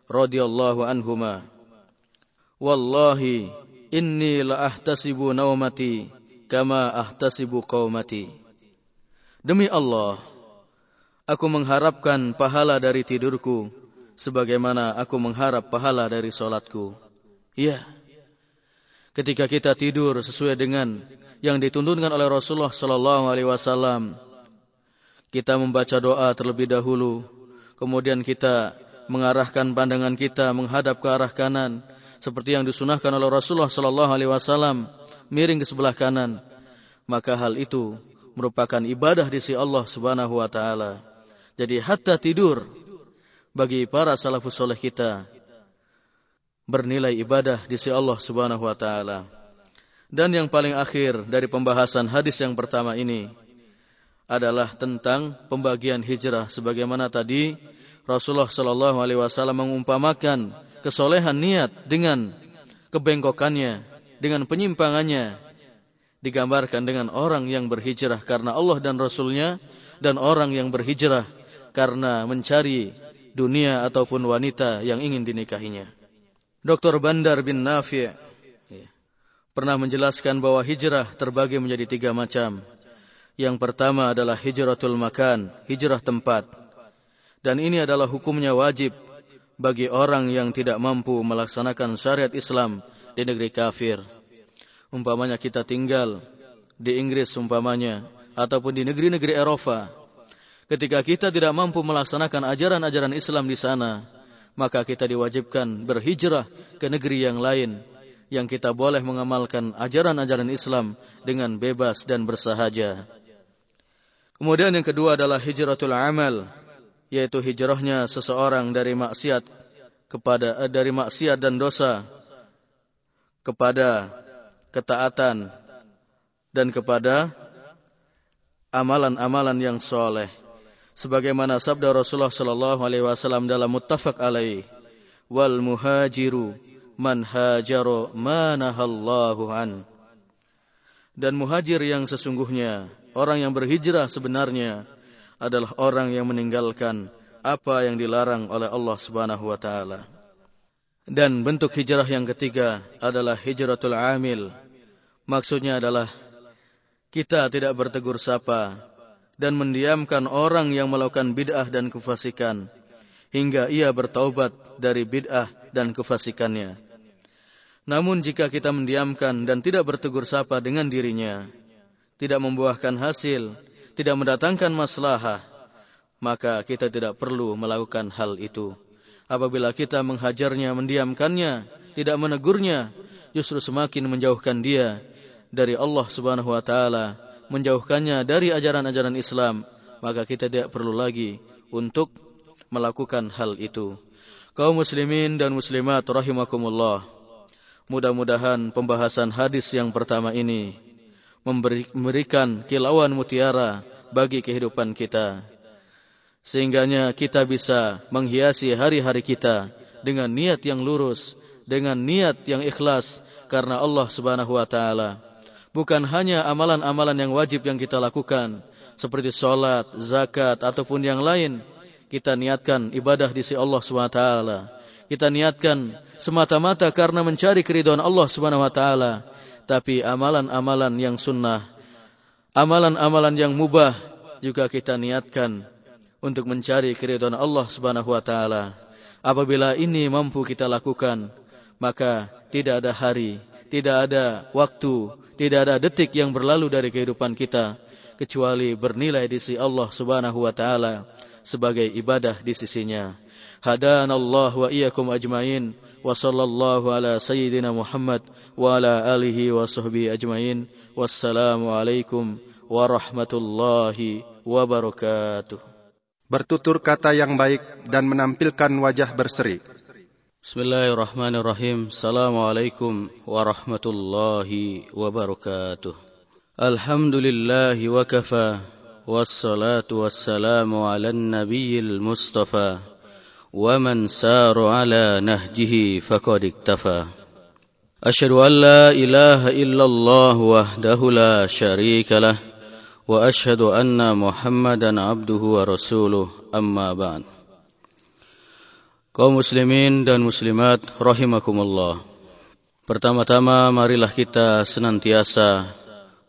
Speaker 2: radhiyallahu anhuma. Wallahi inni la ahtasibu naumati kama ahtasibu qaumati. Demi Allah, aku mengharapkan pahala dari tidurku sebagaimana aku mengharap pahala dari solatku. Ya. Ketika kita tidur sesuai dengan yang dituntunkan oleh Rasulullah sallallahu alaihi wasallam, kita membaca doa terlebih dahulu, kemudian kita mengarahkan pandangan kita menghadap ke arah kanan seperti yang disunahkan oleh Rasulullah sallallahu alaihi wasallam miring ke sebelah kanan, maka hal itu merupakan ibadah di sisi Allah Subhanahu wa taala. Jadi hatta tidur bagi para salafus soleh kita bernilai ibadah di sisi Allah Subhanahu wa taala. Dan yang paling akhir dari pembahasan hadis yang pertama ini adalah tentang pembagian hijrah sebagaimana tadi Rasulullah sallallahu alaihi wasallam mengumpamakan kesolehan niat dengan kebengkokannya dengan penyimpangannya digambarkan dengan orang yang berhijrah karena Allah dan Rasulnya dan orang yang berhijrah karena mencari dunia ataupun wanita yang ingin dinikahinya. Dr. Bandar bin Nafi' pernah menjelaskan bahwa hijrah terbagi menjadi tiga macam. Yang pertama adalah hijratul makan, hijrah tempat. Dan ini adalah hukumnya wajib bagi orang yang tidak mampu melaksanakan syariat Islam di negeri kafir. Umpamanya kita tinggal di Inggris umpamanya ataupun di negeri-negeri Eropa. Ketika kita tidak mampu melaksanakan ajaran-ajaran Islam di sana, maka kita diwajibkan berhijrah ke negeri yang lain yang kita boleh mengamalkan ajaran-ajaran Islam dengan bebas dan bersahaja. Kemudian yang kedua adalah hijratul amal, yaitu hijrahnya seseorang dari maksiat kepada eh, dari maksiat dan dosa kepada ketaatan dan kepada amalan-amalan yang soleh. Sebagaimana sabda Rasulullah sallallahu alaihi wasallam dalam muttafaq alaih, wal muhajiru man hajaro manahallahu an. Dan muhajir yang sesungguhnya, orang yang berhijrah sebenarnya adalah orang yang meninggalkan apa yang dilarang oleh Allah Subhanahu wa taala. Dan bentuk hijrah yang ketiga adalah hijratul amil. Maksudnya adalah kita tidak bertegur sapa dan mendiamkan orang yang melakukan bid'ah dan kefasikan hingga ia bertaubat dari bid'ah dan kefasikannya. Namun jika kita mendiamkan dan tidak bertegur sapa dengan dirinya, tidak membuahkan hasil, tidak mendatangkan maslahah, maka kita tidak perlu melakukan hal itu apabila kita menghajarnya, mendiamkannya, tidak menegurnya, justru semakin menjauhkan dia dari Allah Subhanahu wa taala, menjauhkannya dari ajaran-ajaran Islam, maka kita tidak perlu lagi untuk melakukan hal itu. Kaum muslimin dan muslimat rahimakumullah. Mudah-mudahan pembahasan hadis yang pertama ini memberikan kilauan mutiara bagi kehidupan kita Sehingganya kita bisa menghiasi hari-hari kita dengan niat yang lurus, dengan niat yang ikhlas karena Allah Subhanahu wa taala. Bukan hanya amalan-amalan yang wajib yang kita lakukan, seperti sholat, zakat, ataupun yang lain. Kita niatkan ibadah di sisi Allah SWT. Kita niatkan semata-mata karena mencari keridhaan Allah SWT. Tapi amalan-amalan yang sunnah, amalan-amalan yang mubah, juga kita niatkan untuk mencari keridhaan Allah taala. Apabila ini mampu kita lakukan, maka tidak ada hari, tidak ada waktu, tidak ada detik yang berlalu dari kehidupan kita kecuali bernilai di sisi Allah Subhanahu wa taala sebagai ibadah di sisinya. Allah wa iyyakum ajmain wa sallallahu ala sayyidina Muhammad wa ala alihi wa sahbihi ajmain. Wassalamu alaikum warahmatullahi wabarakatuh.
Speaker 1: Bertutur kata yang baik dan menampilkan wajah berseri.
Speaker 2: بسم الله الرحمن الرحيم السلام عليكم ورحمة الله وبركاته الحمد لله وكفى والصلاة والسلام على النبي المصطفى ومن سار على نهجه فقد اكتفى أشهد أن لا إله إلا الله وحده لا شريك له وأشهد أن محمدا عبده ورسوله أما بعد Kaum muslimin dan muslimat rahimakumullah. Pertama-tama marilah kita senantiasa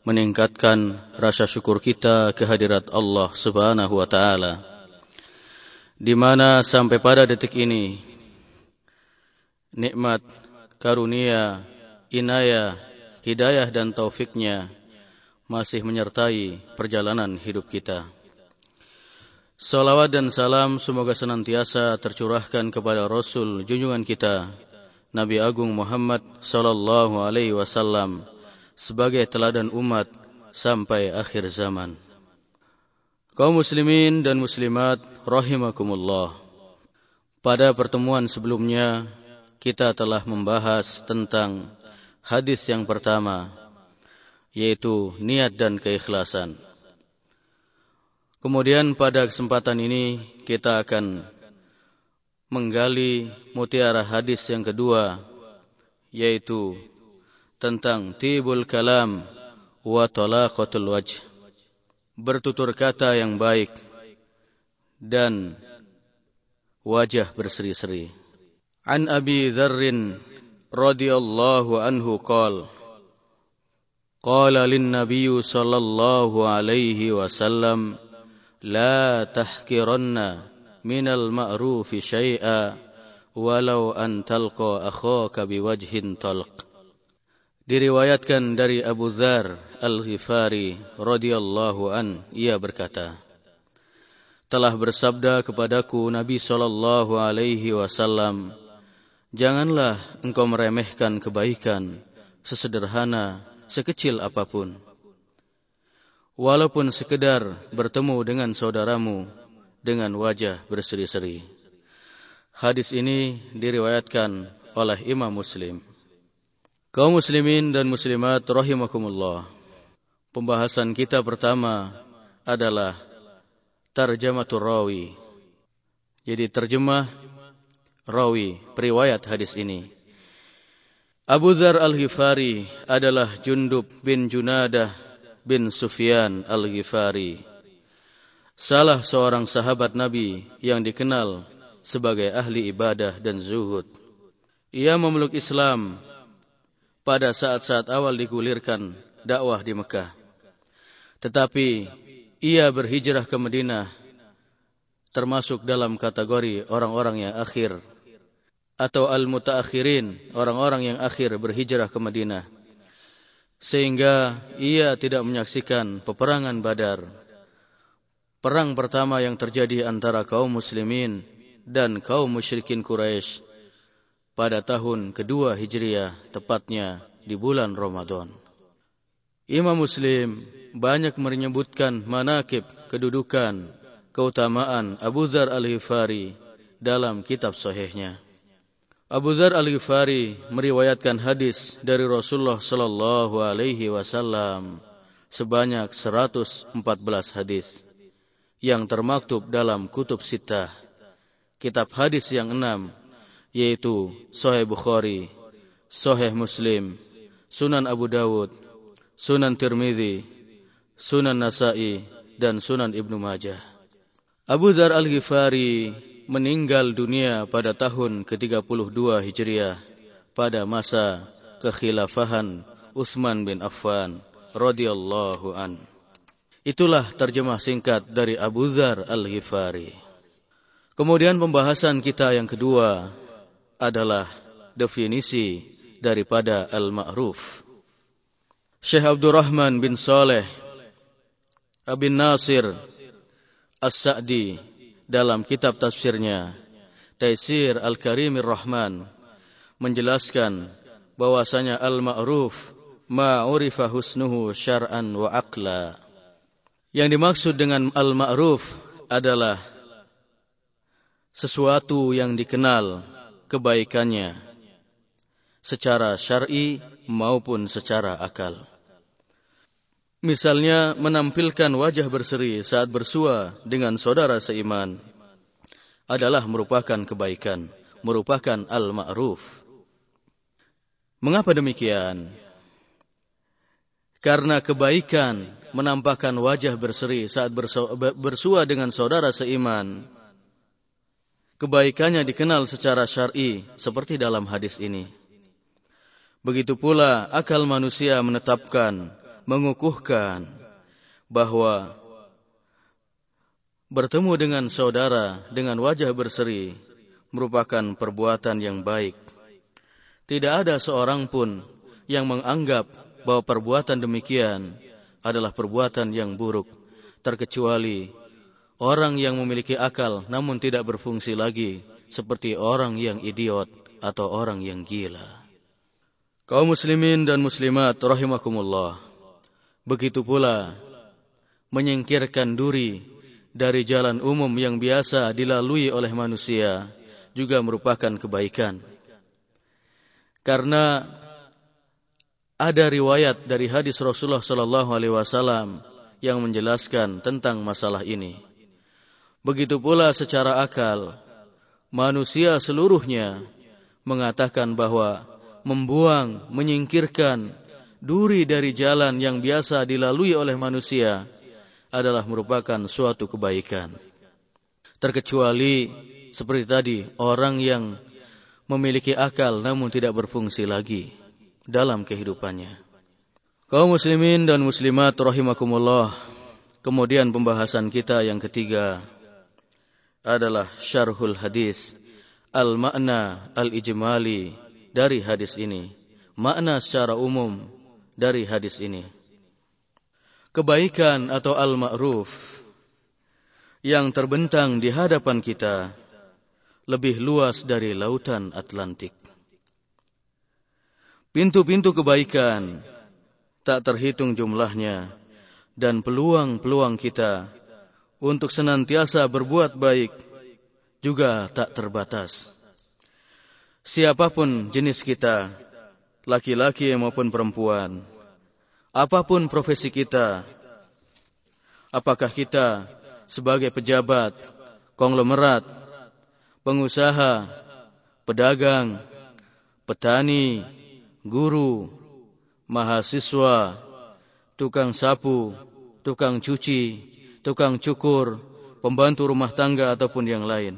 Speaker 2: meningkatkan rasa syukur kita kehadirat Allah Subhanahu wa taala. Di mana sampai pada detik ini nikmat, karunia, inayah, hidayah dan taufiknya masih menyertai perjalanan hidup kita. Salawat dan salam semoga senantiasa tercurahkan kepada Rasul junjungan kita, Nabi Agung Muhammad sallallahu alaihi wasallam sebagai teladan umat sampai akhir zaman. Kaum muslimin dan muslimat rahimakumullah. Pada pertemuan sebelumnya kita telah membahas tentang hadis yang pertama yaitu niat dan keikhlasan. Kemudian pada kesempatan ini kita akan menggali mutiara hadis yang kedua yaitu tentang tibul kalam wa talaqatul wajh. Bertutur kata yang baik dan wajah berseri-seri. An abi dzarrin radhiyallahu anhu qala lin nabiy sallallahu alaihi wasallam لا تحكرن من المعروف شيئا ولو أن تلقى أخاك بوجه طلق Diriwayatkan dari Abu Dzar Al-Ghifari radhiyallahu an ia berkata Telah bersabda kepadaku Nabi sallallahu alaihi wasallam Janganlah engkau meremehkan kebaikan sesederhana sekecil apapun walaupun sekedar bertemu dengan saudaramu dengan wajah berseri-seri. Hadis ini diriwayatkan oleh Imam Muslim. Kaum muslimin dan muslimat rahimakumullah. Pembahasan kita pertama adalah tarjamatul rawi. Jadi terjemah rawi periwayat hadis ini. Abu Dzar Al-Ghifari adalah Jundub bin Junadah bin Sufyan Al-Ghifari, salah seorang sahabat Nabi yang dikenal sebagai ahli ibadah dan zuhud. Ia memeluk Islam pada saat-saat awal digulirkan dakwah di Mekah. Tetapi ia berhijrah ke Madinah termasuk dalam kategori orang-orang yang akhir atau al-mutaakhirin, orang-orang yang akhir berhijrah ke Madinah sehingga ia tidak menyaksikan peperangan Badar. Perang pertama yang terjadi antara kaum muslimin dan kaum musyrikin Quraisy pada tahun kedua Hijriah, tepatnya di bulan Ramadan. Imam Muslim banyak menyebutkan manakib, kedudukan, keutamaan Abu Dzar Al-Ghifari dalam kitab sahihnya. Abu Dzar Al-Ghifari meriwayatkan hadis dari Rasulullah sallallahu alaihi wasallam sebanyak 114 hadis yang termaktub dalam kutub sitah. Kitab hadis yang enam yaitu Sahih Bukhari, Sahih Muslim, Sunan Abu Dawud, Sunan Tirmidzi, Sunan Nasa'i, dan Sunan Ibnu Majah. Abu Dhar Al-Ghifari meninggal dunia pada tahun ke-32 Hijriah pada masa kekhilafahan Utsman bin Affan radhiyallahu an. Itulah terjemah singkat dari Abu Dhar Al-Ghifari. Kemudian pembahasan kita yang kedua adalah definisi daripada al-ma'ruf. Syekh Abdurrahman bin Saleh Abin Nasir As-Sa'di dalam kitab tafsirnya Taisir Al-Karimir Rahman menjelaskan bahwasanya al-ma'ruf ma'urifa husnuhu syar'an wa aqla. Yang dimaksud dengan al-ma'ruf adalah sesuatu yang dikenal kebaikannya secara syar'i maupun secara akal. Misalnya menampilkan wajah berseri saat bersua dengan saudara seiman adalah merupakan kebaikan, merupakan al-ma'ruf. Mengapa demikian? Karena kebaikan menampakkan wajah berseri saat bersua dengan saudara seiman. Kebaikannya dikenal secara syar'i seperti dalam hadis ini. Begitu pula akal manusia menetapkan, mengukuhkan bahwa bertemu dengan saudara dengan wajah berseri merupakan perbuatan yang baik. Tidak ada seorang pun yang menganggap bahwa perbuatan demikian adalah perbuatan yang buruk, terkecuali orang yang memiliki akal namun tidak berfungsi lagi, seperti orang yang idiot atau orang yang gila. Kaum muslimin dan muslimat rahimakumullah. Begitu pula menyingkirkan duri dari jalan umum yang biasa dilalui oleh manusia juga merupakan kebaikan. Karena ada riwayat dari hadis Rasulullah sallallahu alaihi wasallam yang menjelaskan tentang masalah ini. Begitu pula secara akal, manusia seluruhnya mengatakan bahwa membuang, menyingkirkan duri dari jalan yang biasa dilalui oleh manusia adalah merupakan suatu kebaikan. Terkecuali seperti tadi orang yang memiliki akal namun tidak berfungsi lagi dalam kehidupannya. Kaum muslimin dan muslimat rahimakumullah. Kemudian pembahasan kita yang ketiga adalah syarhul hadis al-makna al-ijmali dari hadis ini, makna secara umum dari hadis ini. Kebaikan atau al-ma'ruf yang terbentang di hadapan kita lebih luas dari lautan Atlantik. Pintu-pintu kebaikan tak terhitung jumlahnya dan peluang-peluang kita untuk senantiasa berbuat baik juga tak terbatas. Siapa pun jenis kita, laki-laki maupun perempuan, apa pun profesi kita, apakah kita sebagai pejabat, konglomerat, pengusaha, pedagang, petani, guru, mahasiswa, tukang sapu, tukang cuci, tukang cukur, pembantu rumah tangga ataupun yang lain.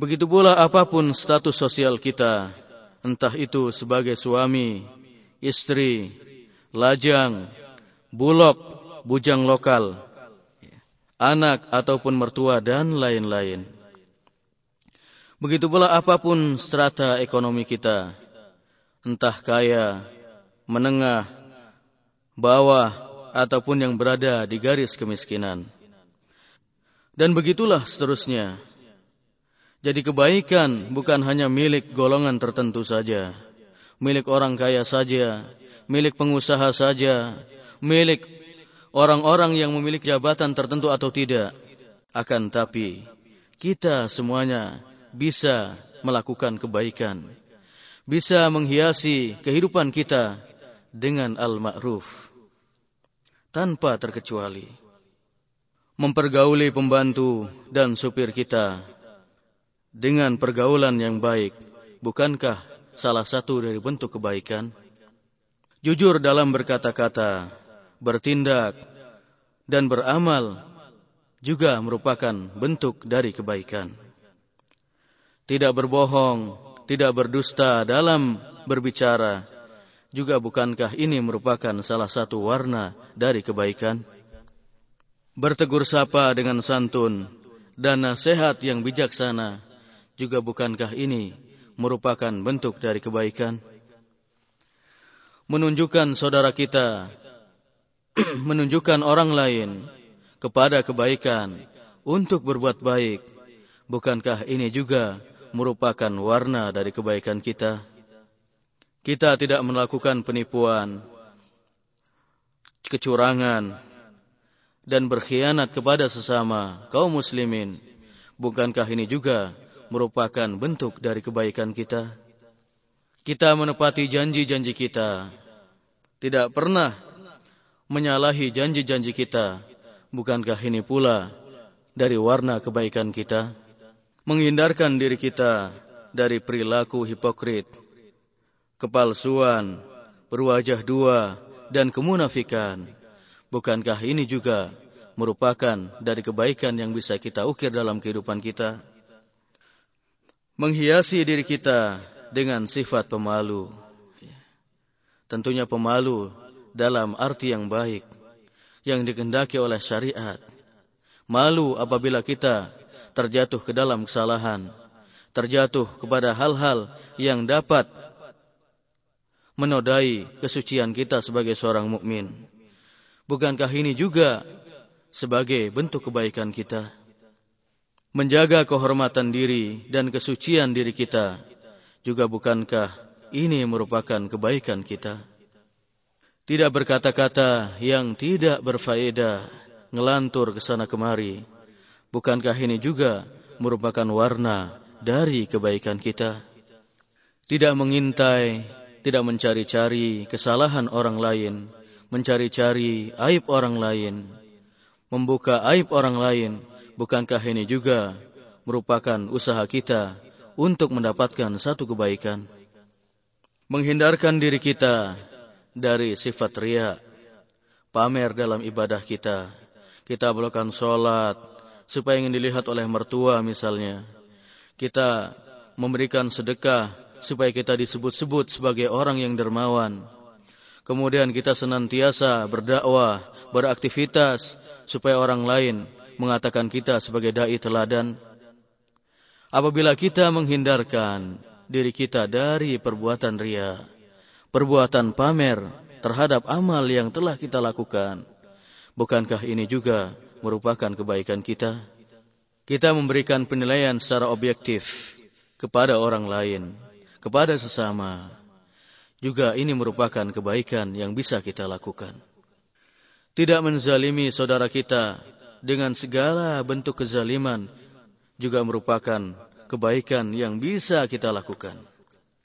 Speaker 2: Begitu pula apa pun status sosial kita, entah itu sebagai suami, istri, lajang, bulok, bujang lokal, anak ataupun mertua dan lain-lain. Begitu pula apa pun strata ekonomi kita, entah kaya, menengah, bawah, ataupun yang berada di garis kemiskinan. Dan begitulah seterusnya. Jadi kebaikan bukan hanya milik golongan tertentu saja, milik orang kaya saja, milik pengusaha saja, milik orang-orang yang memiliki jabatan tertentu atau tidak. Akan tapi kita semuanya bisa melakukan kebaikan, bisa menghiasi kehidupan kita dengan al-ma'ruf tanpa terkecuali. Mempergauli pembantu dan supir kita dengan pergaulan yang baik, bukankah salah satu dari bentuk kebaikan? Jujur dalam berkata-kata, bertindak, dan beramal juga merupakan bentuk dari kebaikan. Tidak berbohong, tidak berdusta dalam berbicara, juga bukankah ini merupakan salah satu warna dari kebaikan? Bertegur sapa dengan santun dan nasihat yang bijaksana, juga bukankah ini merupakan bentuk dari kebaikan? Menunjukkan saudara kita, menunjukkan orang lain kepada kebaikan untuk berbuat baik, bukankah ini juga merupakan warna dari kebaikan kita? Kita tidak melakukan penipuan, kecurangan, dan berkhianat kepada sesama kaum muslimin. Bukankah ini juga merupakan bentuk dari kebaikan kita? Kita menepati janji-janji kita. Tidak pernah menyalahi janji-janji kita. Bukankah ini pula dari warna kebaikan kita? Menghindarkan diri kita dari perilaku hipokrit, kepalsuan, berwajah dua, dan kemunafikan. Bukankah ini juga merupakan dari kebaikan yang bisa kita ukir dalam kehidupan kita? Menghiasi diri kita dengan sifat pemalu. Tentunya pemalu dalam arti yang baik yang dikehendaki oleh syariat. Malu apabila kita terjatuh ke dalam kesalahan, terjatuh kepada hal-hal yang dapat menodai kesucian kita sebagai seorang mukmin. Bukankah ini juga sebagai bentuk kebaikan kita? Menjaga kehormatan diri dan kesucian diri kita juga bukankah ini merupakan kebaikan kita? Tidak berkata-kata yang tidak berfaedah, ngelantur ke sana kemari. Bukankah ini juga merupakan warna dari kebaikan kita? Tidak mengintai, tidak mencari-cari kesalahan orang lain, mencari-cari aib orang lain, membuka aib orang lain, bukankah ini juga merupakan usaha kita untuk mendapatkan satu kebaikan. Menghindarkan diri kita dari sifat ria, pamer dalam ibadah kita. Kita melakukan sholat supaya ingin dilihat oleh mertua misalnya. Kita memberikan sedekah supaya kita disebut-sebut sebagai orang yang dermawan. Kemudian kita senantiasa berdakwah, beraktivitas supaya orang lain mengatakan kita sebagai dai teladan. Apabila kita menghindarkan diri kita dari perbuatan ria, perbuatan pamer terhadap amal yang telah kita lakukan, bukankah ini juga merupakan kebaikan kita? Kita memberikan penilaian secara objektif kepada orang lain, kepada sesama. Juga ini merupakan kebaikan yang bisa kita lakukan. Tidak menzalimi saudara kita dengan segala bentuk kezaliman juga merupakan kebaikan yang bisa kita lakukan.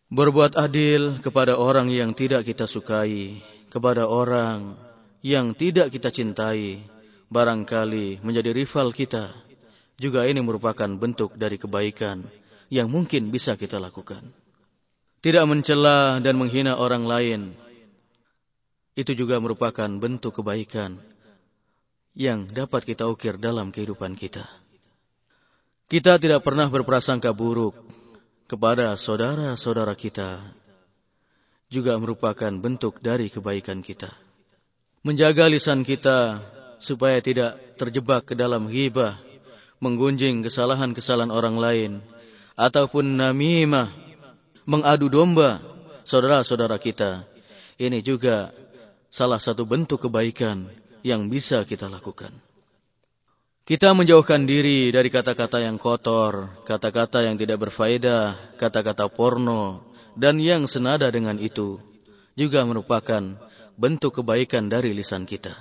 Speaker 2: Berbuat adil kepada orang yang tidak kita sukai, kepada orang yang tidak kita cintai, barangkali menjadi rival kita. Juga ini merupakan bentuk dari kebaikan yang mungkin bisa kita lakukan. Tidak mencela dan menghina orang lain, itu juga merupakan bentuk kebaikan yang dapat kita ukir dalam kehidupan kita. Kita tidak pernah berprasangka buruk kepada saudara-saudara kita. Juga merupakan bentuk dari kebaikan kita. Menjaga lisan kita supaya tidak terjebak ke dalam ghibah, menggunjing kesalahan-kesalahan orang lain, ataupun namimah, mengadu domba saudara-saudara kita. Ini juga salah satu bentuk kebaikan yang bisa kita lakukan. Kita menjauhkan diri dari kata-kata yang kotor, kata-kata yang tidak berfaedah, kata-kata porno, dan yang senada dengan itu juga merupakan bentuk kebaikan dari lisan kita.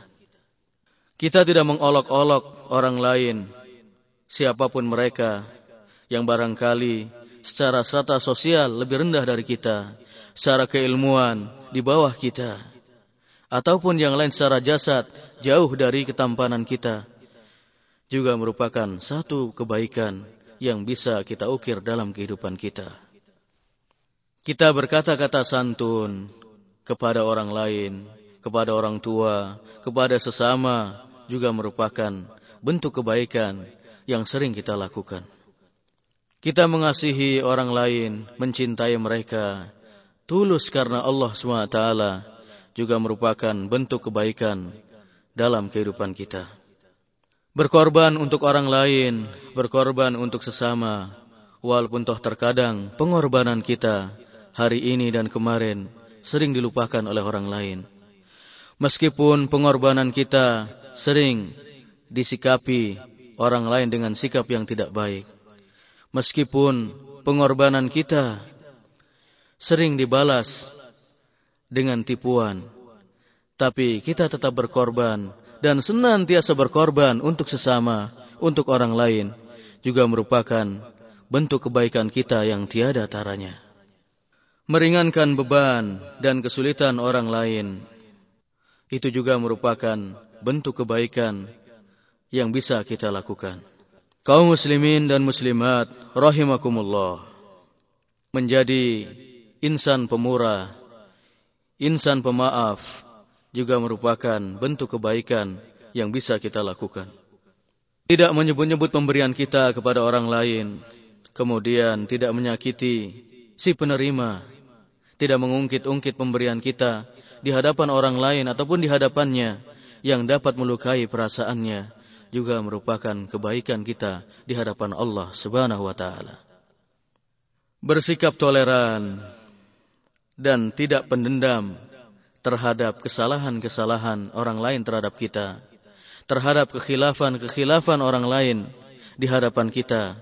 Speaker 2: Kita tidak mengolok-olok orang lain, siapa pun mereka, yang barangkali secara strata sosial lebih rendah dari kita, secara keilmuan di bawah kita, ataupun yang lain secara jasad jauh dari ketampanan kita juga merupakan satu kebaikan yang bisa kita ukir dalam kehidupan kita. Kita berkata-kata santun kepada orang lain, kepada orang tua, kepada sesama juga merupakan bentuk kebaikan yang sering kita lakukan. Kita mengasihi orang lain, mencintai mereka, tulus karena Allah SWT juga merupakan bentuk kebaikan dalam kehidupan kita. Berkorban untuk orang lain, berkorban untuk sesama, walaupun toh terkadang pengorbanan kita hari ini dan kemarin sering dilupakan oleh orang lain. Meskipun pengorbanan kita sering disikapi orang lain dengan sikap yang tidak baik. Meskipun pengorbanan kita sering dibalas dengan tipuan, tapi kita tetap berkorban dan senantiasa berkorban untuk sesama, untuk orang lain, juga merupakan bentuk kebaikan kita yang tiada taranya. Meringankan beban dan kesulitan orang lain, itu juga merupakan bentuk kebaikan yang bisa kita lakukan kaum muslimin dan muslimat rahimakumullah menjadi insan pemurah, insan pemaaf juga merupakan bentuk kebaikan yang bisa kita lakukan. Tidak menyebut-nyebut pemberian kita kepada orang lain, kemudian tidak menyakiti si penerima, tidak mengungkit-ungkit pemberian kita di hadapan orang lain ataupun di hadapannya yang dapat melukai perasaannya juga merupakan kebaikan kita di hadapan Allah Subhanahu wa taala. Bersikap toleran dan tidak pendendam terhadap kesalahan-kesalahan orang lain terhadap kita, terhadap kekhilafan-kekhilafan orang lain di hadapan kita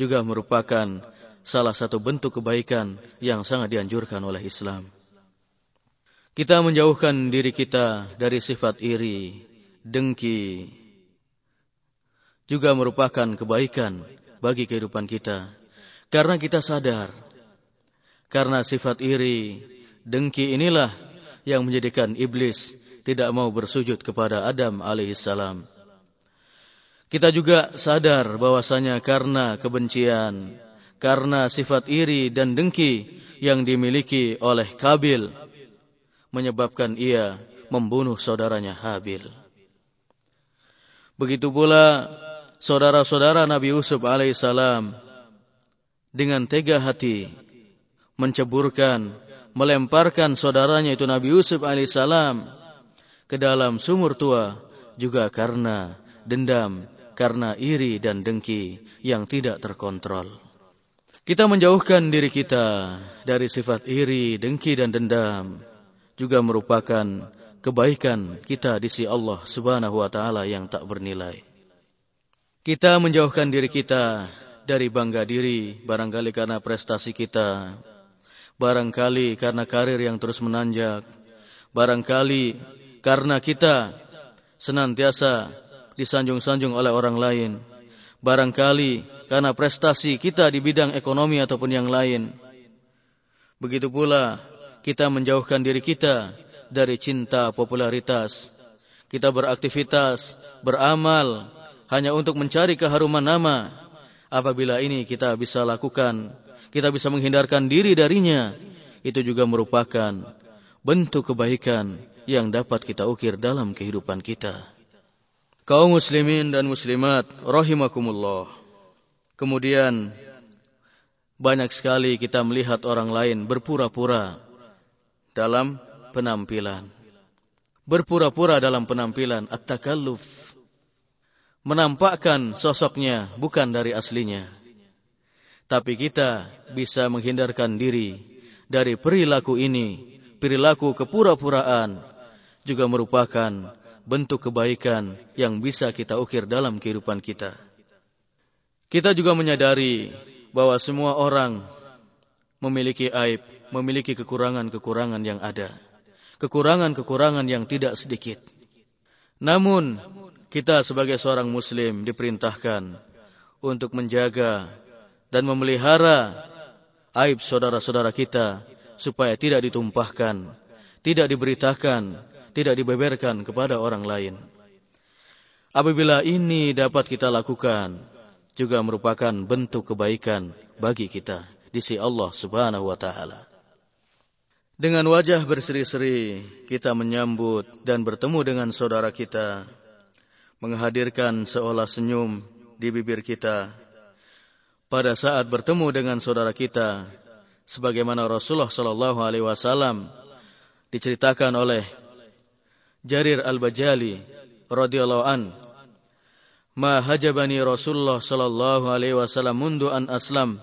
Speaker 2: juga merupakan salah satu bentuk kebaikan yang sangat dianjurkan oleh Islam. Kita menjauhkan diri kita dari sifat iri, dengki, juga merupakan kebaikan bagi kehidupan kita. Karena kita sadar, karena sifat iri, dengki inilah yang menjadikan iblis tidak mau bersujud kepada Adam alaihissalam. Kita juga sadar bahwasanya karena kebencian, karena sifat iri dan dengki yang dimiliki oleh Kabil, menyebabkan ia membunuh saudaranya Habil. Begitu pula saudara-saudara Nabi Yusuf alaihissalam dengan tega hati menceburkan, melemparkan saudaranya itu Nabi Yusuf alaihissalam ke dalam sumur tua juga karena dendam, karena iri dan dengki yang tidak terkontrol. Kita menjauhkan diri kita dari sifat iri, dengki dan dendam juga merupakan kebaikan kita di sisi Allah Subhanahu wa taala yang tak bernilai. Kita menjauhkan diri kita dari bangga diri, barangkali karena prestasi kita, barangkali karena karir yang terus menanjak, barangkali karena kita senantiasa disanjung-sanjung oleh orang lain, barangkali karena prestasi kita di bidang ekonomi ataupun yang lain. Begitu pula kita menjauhkan diri kita dari cinta popularitas. Kita beraktivitas, beramal, hanya untuk mencari keharuman nama. Apabila ini kita bisa lakukan, kita bisa menghindarkan diri darinya, itu juga merupakan bentuk kebaikan yang dapat kita ukir dalam kehidupan kita. Kaum muslimin dan muslimat rahimakumullah. Kemudian banyak sekali kita melihat orang lain berpura-pura dalam penampilan. Berpura-pura dalam penampilan at-takalluf menampakkan sosoknya bukan dari aslinya. Tapi kita bisa menghindarkan diri dari perilaku ini, perilaku kepura-puraan juga merupakan bentuk kebaikan yang bisa kita ukir dalam kehidupan kita. Kita juga menyadari bahwa semua orang memiliki aib, memiliki kekurangan-kekurangan yang ada. Kekurangan-kekurangan yang tidak sedikit. Namun, kita sebagai seorang muslim diperintahkan untuk menjaga dan memelihara aib saudara-saudara kita supaya tidak ditumpahkan, tidak diberitakan, tidak dibeberkan kepada orang lain. Apabila ini dapat kita lakukan, juga merupakan bentuk kebaikan bagi kita di sisi Allah Subhanahu wa taala. Dengan wajah berseri-seri kita menyambut dan bertemu dengan saudara kita, menghadirkan seolah senyum di bibir kita. Pada saat bertemu dengan saudara kita, sebagaimana Rasulullah sallallahu alaihi wasallam diceritakan oleh Jarir Al-Bajali radhiyallahu an ma hajabani Rasulullah sallallahu alaihi wasallam mundu an aslam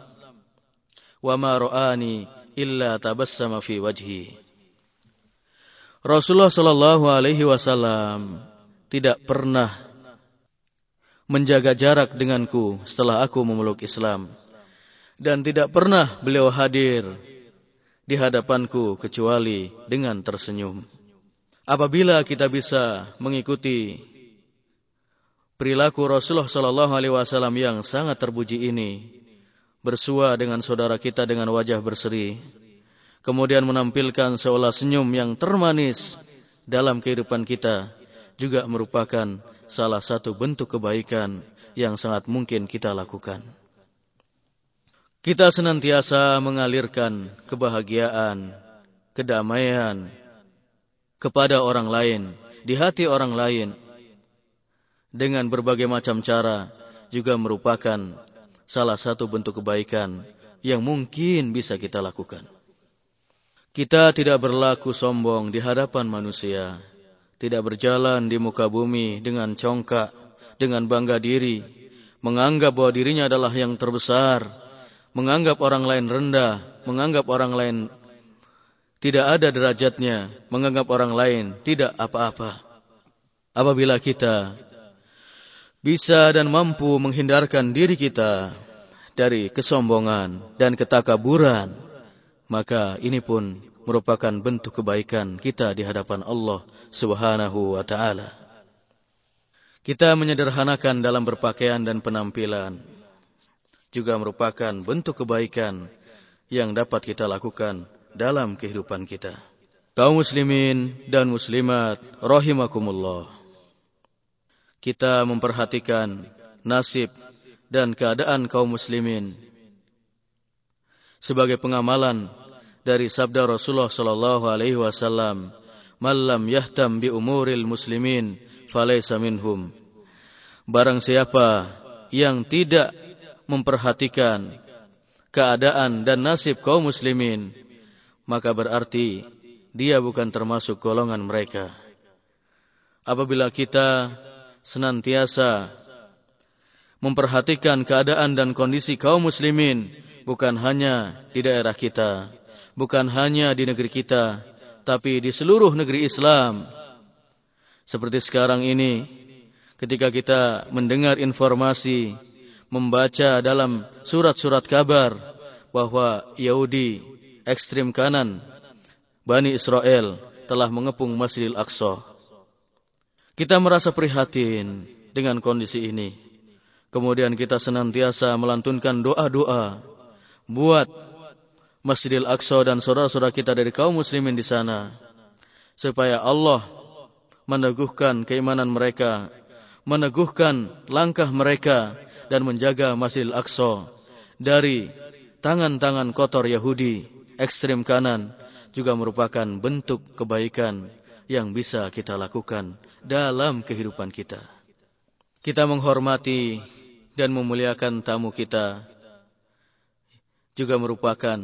Speaker 2: wa ma ra'ani illa tabassama fi wajhi. Rasulullah sallallahu alaihi wasallam tidak pernah menjaga jarak denganku setelah aku memeluk Islam dan tidak pernah beliau hadir di hadapanku kecuali dengan tersenyum. Apabila kita bisa mengikuti perilaku Rasulullah Shallallahu Alaihi Wasallam yang sangat terpuji ini, bersua dengan saudara kita dengan wajah berseri, kemudian menampilkan seolah senyum yang termanis dalam kehidupan kita, juga merupakan salah satu bentuk kebaikan yang sangat mungkin kita lakukan. Kita senantiasa mengalirkan kebahagiaan, kedamaian kepada orang lain, di hati orang lain, dengan berbagai macam cara juga merupakan salah satu bentuk kebaikan yang mungkin bisa kita lakukan. Kita tidak berlaku sombong di hadapan manusia, tidak berjalan di muka bumi dengan congkak, dengan bangga diri, menganggap bahwa dirinya adalah yang terbesar, menganggap orang lain rendah, menganggap orang lain tidak ada derajatnya, menganggap orang lain tidak apa-apa. Apabila kita bisa dan mampu menghindarkan diri kita dari kesombongan dan ketakaburan, maka ini pun merupakan bentuk kebaikan kita di hadapan Allah Subhanahu wa taala. Kita menyederhanakan dalam berpakaian dan penampilan juga merupakan bentuk kebaikan yang dapat kita lakukan dalam kehidupan kita. Kaum muslimin dan muslimat rahimakumullah. Kita memperhatikan nasib dan keadaan kaum muslimin sebagai pengamalan dari sabda Rasulullah sallallahu alaihi wasallam, "Man yahtam bi umuril muslimin falaysa minhum." Barang siapa yang tidak memperhatikan keadaan dan nasib kaum muslimin, maka berarti dia bukan termasuk golongan mereka. Apabila kita senantiasa memperhatikan keadaan dan kondisi kaum muslimin, bukan hanya di daerah kita, bukan hanya di negeri kita, tapi di seluruh negeri Islam. Seperti sekarang ini, ketika kita mendengar informasi membaca dalam surat-surat kabar bahwa Yahudi ekstrim kanan Bani Israel telah mengepung Masjidil Aqsa. Kita merasa prihatin dengan kondisi ini. Kemudian kita senantiasa melantunkan doa-doa buat Masjidil Aqsa dan saudara-saudara kita dari kaum muslimin di sana supaya Allah meneguhkan keimanan mereka, meneguhkan langkah mereka dan menjaga Masjidil Aqsa dari tangan-tangan kotor Yahudi ekstrem kanan juga merupakan bentuk kebaikan yang bisa kita lakukan dalam kehidupan kita. Kita menghormati dan memuliakan tamu kita juga merupakan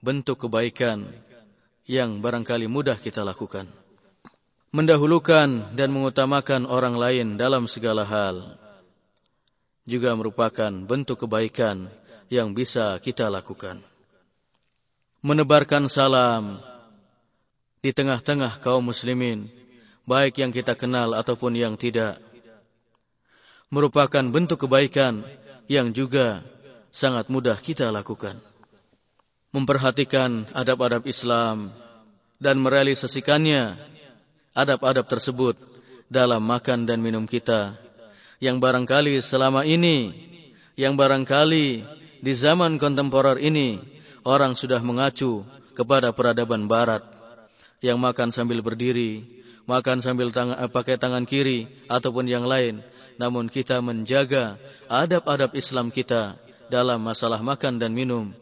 Speaker 2: bentuk kebaikan yang barangkali mudah kita lakukan. Mendahulukan dan mengutamakan orang lain dalam segala hal juga merupakan bentuk kebaikan yang bisa kita lakukan. Menebarkan salam di tengah-tengah kaum muslimin, baik yang kita kenal ataupun yang tidak, merupakan bentuk kebaikan yang juga sangat mudah kita lakukan. Memperhatikan adab-adab Islam dan merealisasikannya adab-adab tersebut dalam makan dan minum kita. Yang barangkali selama ini, yang barangkali di zaman kontemporer ini, orang sudah mengacu kepada peradaban barat, yang makan sambil berdiri, makan sambil tang eh, pakai tangan kiri, ataupun yang lain. Namun kita menjaga adab-adab Islam kita dalam masalah makan dan minum,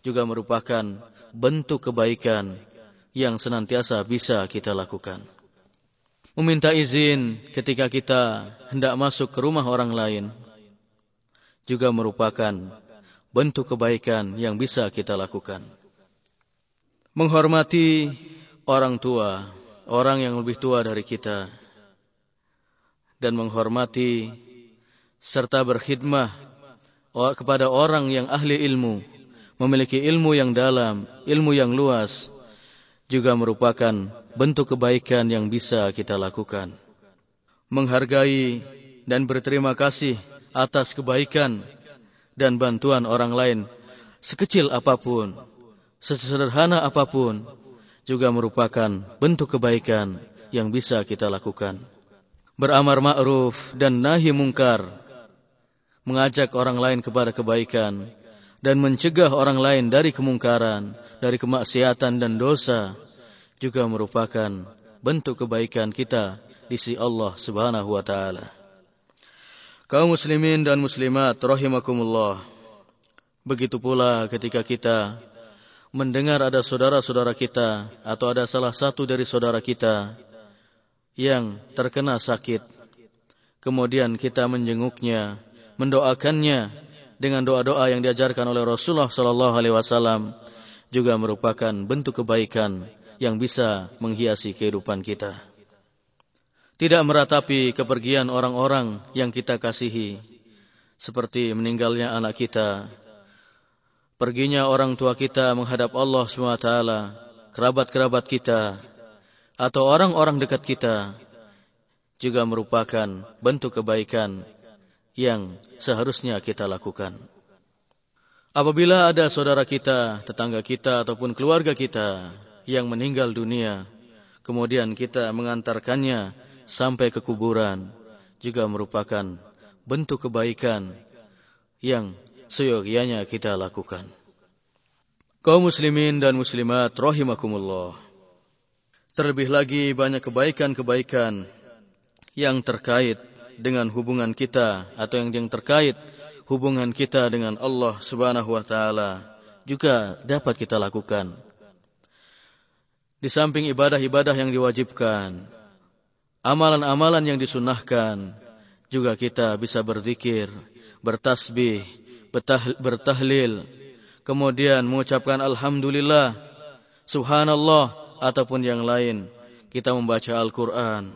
Speaker 2: juga merupakan bentuk kebaikan yang senantiasa bisa kita lakukan. Meminta izin ketika kita hendak masuk ke rumah orang lain juga merupakan bentuk kebaikan yang bisa kita lakukan. Menghormati orang tua, orang yang lebih tua dari kita, dan menghormati serta berkhidmah kepada orang yang ahli ilmu, memiliki ilmu yang dalam, ilmu yang luas, juga merupakan bentuk kebaikan yang bisa kita lakukan. Menghargai dan berterima kasih atas kebaikan dan bantuan orang lain, sekecil apa pun, sesederhana apa pun, juga merupakan bentuk kebaikan yang bisa kita lakukan. Beramar ma'ruf dan nahi mungkar, mengajak orang lain kepada kebaikan, dan mencegah orang lain dari kemungkaran, dari kemaksiatan dan dosa, juga merupakan bentuk kebaikan kita di sisi Allah Subhanahu wa taala. Kaum muslimin dan muslimat rahimakumullah. Begitu pula ketika kita mendengar ada saudara-saudara kita atau ada salah satu dari saudara kita yang terkena sakit. Kemudian kita menjenguknya, mendoakannya dengan doa-doa yang diajarkan oleh Rasulullah sallallahu alaihi wasallam juga merupakan bentuk kebaikan yang bisa menghiasi kehidupan kita. Tidak meratapi kepergian orang-orang yang kita kasihi, seperti meninggalnya anak kita, perginya orang tua kita menghadap Allah SWT, kerabat-kerabat kita, atau orang-orang dekat kita, juga merupakan bentuk kebaikan yang seharusnya kita lakukan. Apabila ada saudara kita, tetangga kita, ataupun keluarga kita yang meninggal dunia, kemudian kita mengantarkannya sampai ke kuburan, juga merupakan bentuk kebaikan yang seyogianya kita lakukan. Kaum muslimin dan muslimat rahimakumullah. Terlebih lagi banyak kebaikan-kebaikan yang terkait dengan hubungan kita atau yang yang terkait hubungan kita dengan Allah Subhanahu wa taala juga dapat kita lakukan. Di samping ibadah-ibadah yang diwajibkan, amalan-amalan yang disunahkan, juga kita bisa berzikir, bertasbih, bertahlil, kemudian mengucapkan alhamdulillah, subhanallah ataupun yang lain. Kita membaca Al-Qur'an,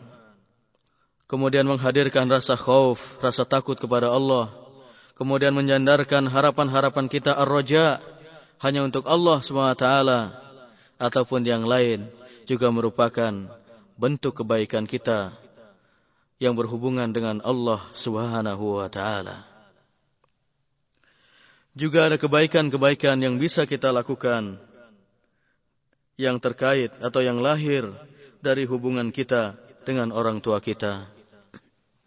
Speaker 2: kemudian menghadirkan rasa khauf, rasa takut kepada Allah, kemudian menyandarkan harapan-harapan kita ar-raja hanya untuk Allah SWT ataupun yang lain juga merupakan bentuk kebaikan kita yang berhubungan dengan Allah Subhanahu wa taala. Juga ada kebaikan-kebaikan yang bisa kita lakukan yang terkait atau yang lahir dari hubungan kita dengan orang tua kita.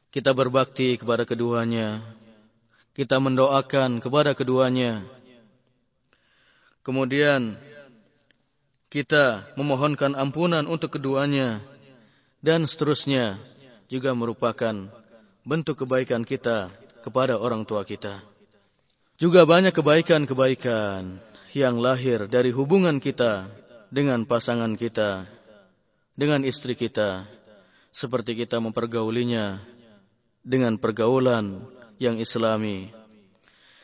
Speaker 2: Kita berbakti kepada keduanya. Kita mendoakan kepada keduanya. Kemudian kita memohonkan ampunan untuk keduanya dan seterusnya juga merupakan bentuk kebaikan kita kepada orang tua kita. Juga banyak kebaikan-kebaikan yang lahir dari hubungan kita dengan pasangan kita, dengan istri kita, seperti kita mempergaulinya dengan pergaulan yang islami.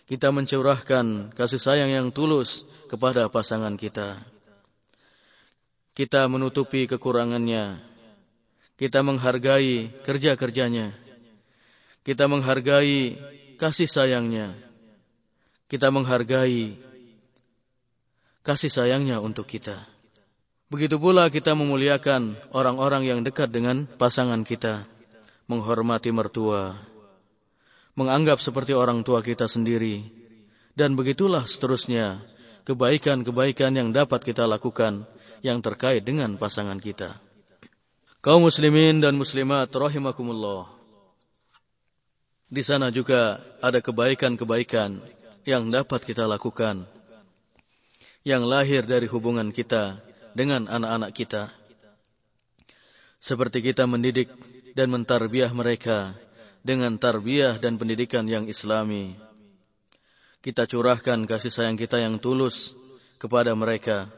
Speaker 2: Kita mencurahkan kasih sayang yang tulus kepada pasangan kita. Kita menutupi kekurangannya. Kita menghargai kerja-kerjanya. Kita menghargai kasih sayangnya. Kita menghargai kasih sayangnya untuk kita. Begitu pula kita memuliakan orang-orang yang dekat dengan pasangan kita menghormati mertua, menganggap seperti orang tua kita sendiri, dan begitulah seterusnya kebaikan-kebaikan yang dapat kita lakukan yang terkait dengan pasangan kita. Kaum muslimin dan muslimat rahimakumullah. Di sana juga ada kebaikan-kebaikan yang dapat kita lakukan yang lahir dari hubungan kita dengan anak-anak kita. Seperti kita mendidik dan mentarbiah mereka dengan tarbiyah dan pendidikan yang islami. Kita curahkan kasih sayang kita yang tulus kepada mereka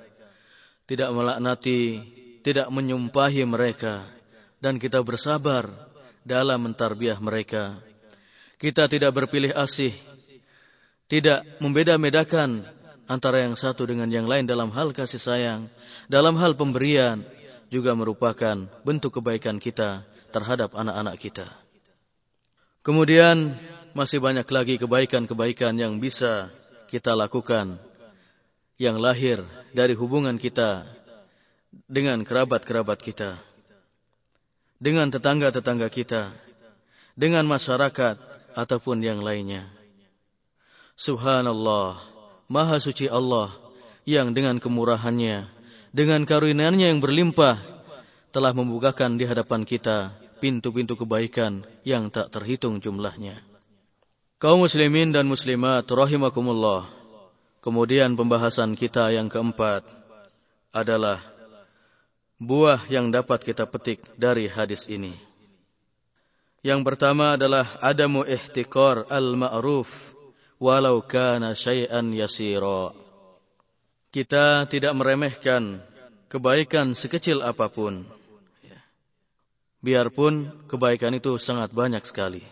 Speaker 2: tidak melaknati, tidak menyumpahi mereka, dan kita bersabar dalam mentarbiah mereka. Kita tidak berpilih asih, tidak membeda-bedakan antara yang satu dengan yang lain dalam hal kasih sayang, dalam hal pemberian, juga merupakan bentuk kebaikan kita terhadap anak-anak kita. Kemudian masih banyak lagi kebaikan-kebaikan yang bisa kita lakukan yang lahir dari hubungan kita dengan kerabat-kerabat kita, dengan tetangga-tetangga kita, dengan masyarakat ataupun yang lainnya. Subhanallah, Maha Suci Allah yang dengan kemurahannya, dengan karunia-Nya yang berlimpah telah membukakan di hadapan kita pintu-pintu kebaikan yang tak terhitung jumlahnya. Kaum muslimin dan muslimat rahimakumullah. Kemudian pembahasan kita yang keempat adalah buah yang dapat kita petik dari hadis ini. Yang pertama adalah adamu ihtikar al-ma'ruf walau kana syai'an yasira. Kita tidak meremehkan kebaikan sekecil apa pun. Biarpun kebaikan itu sangat banyak sekali.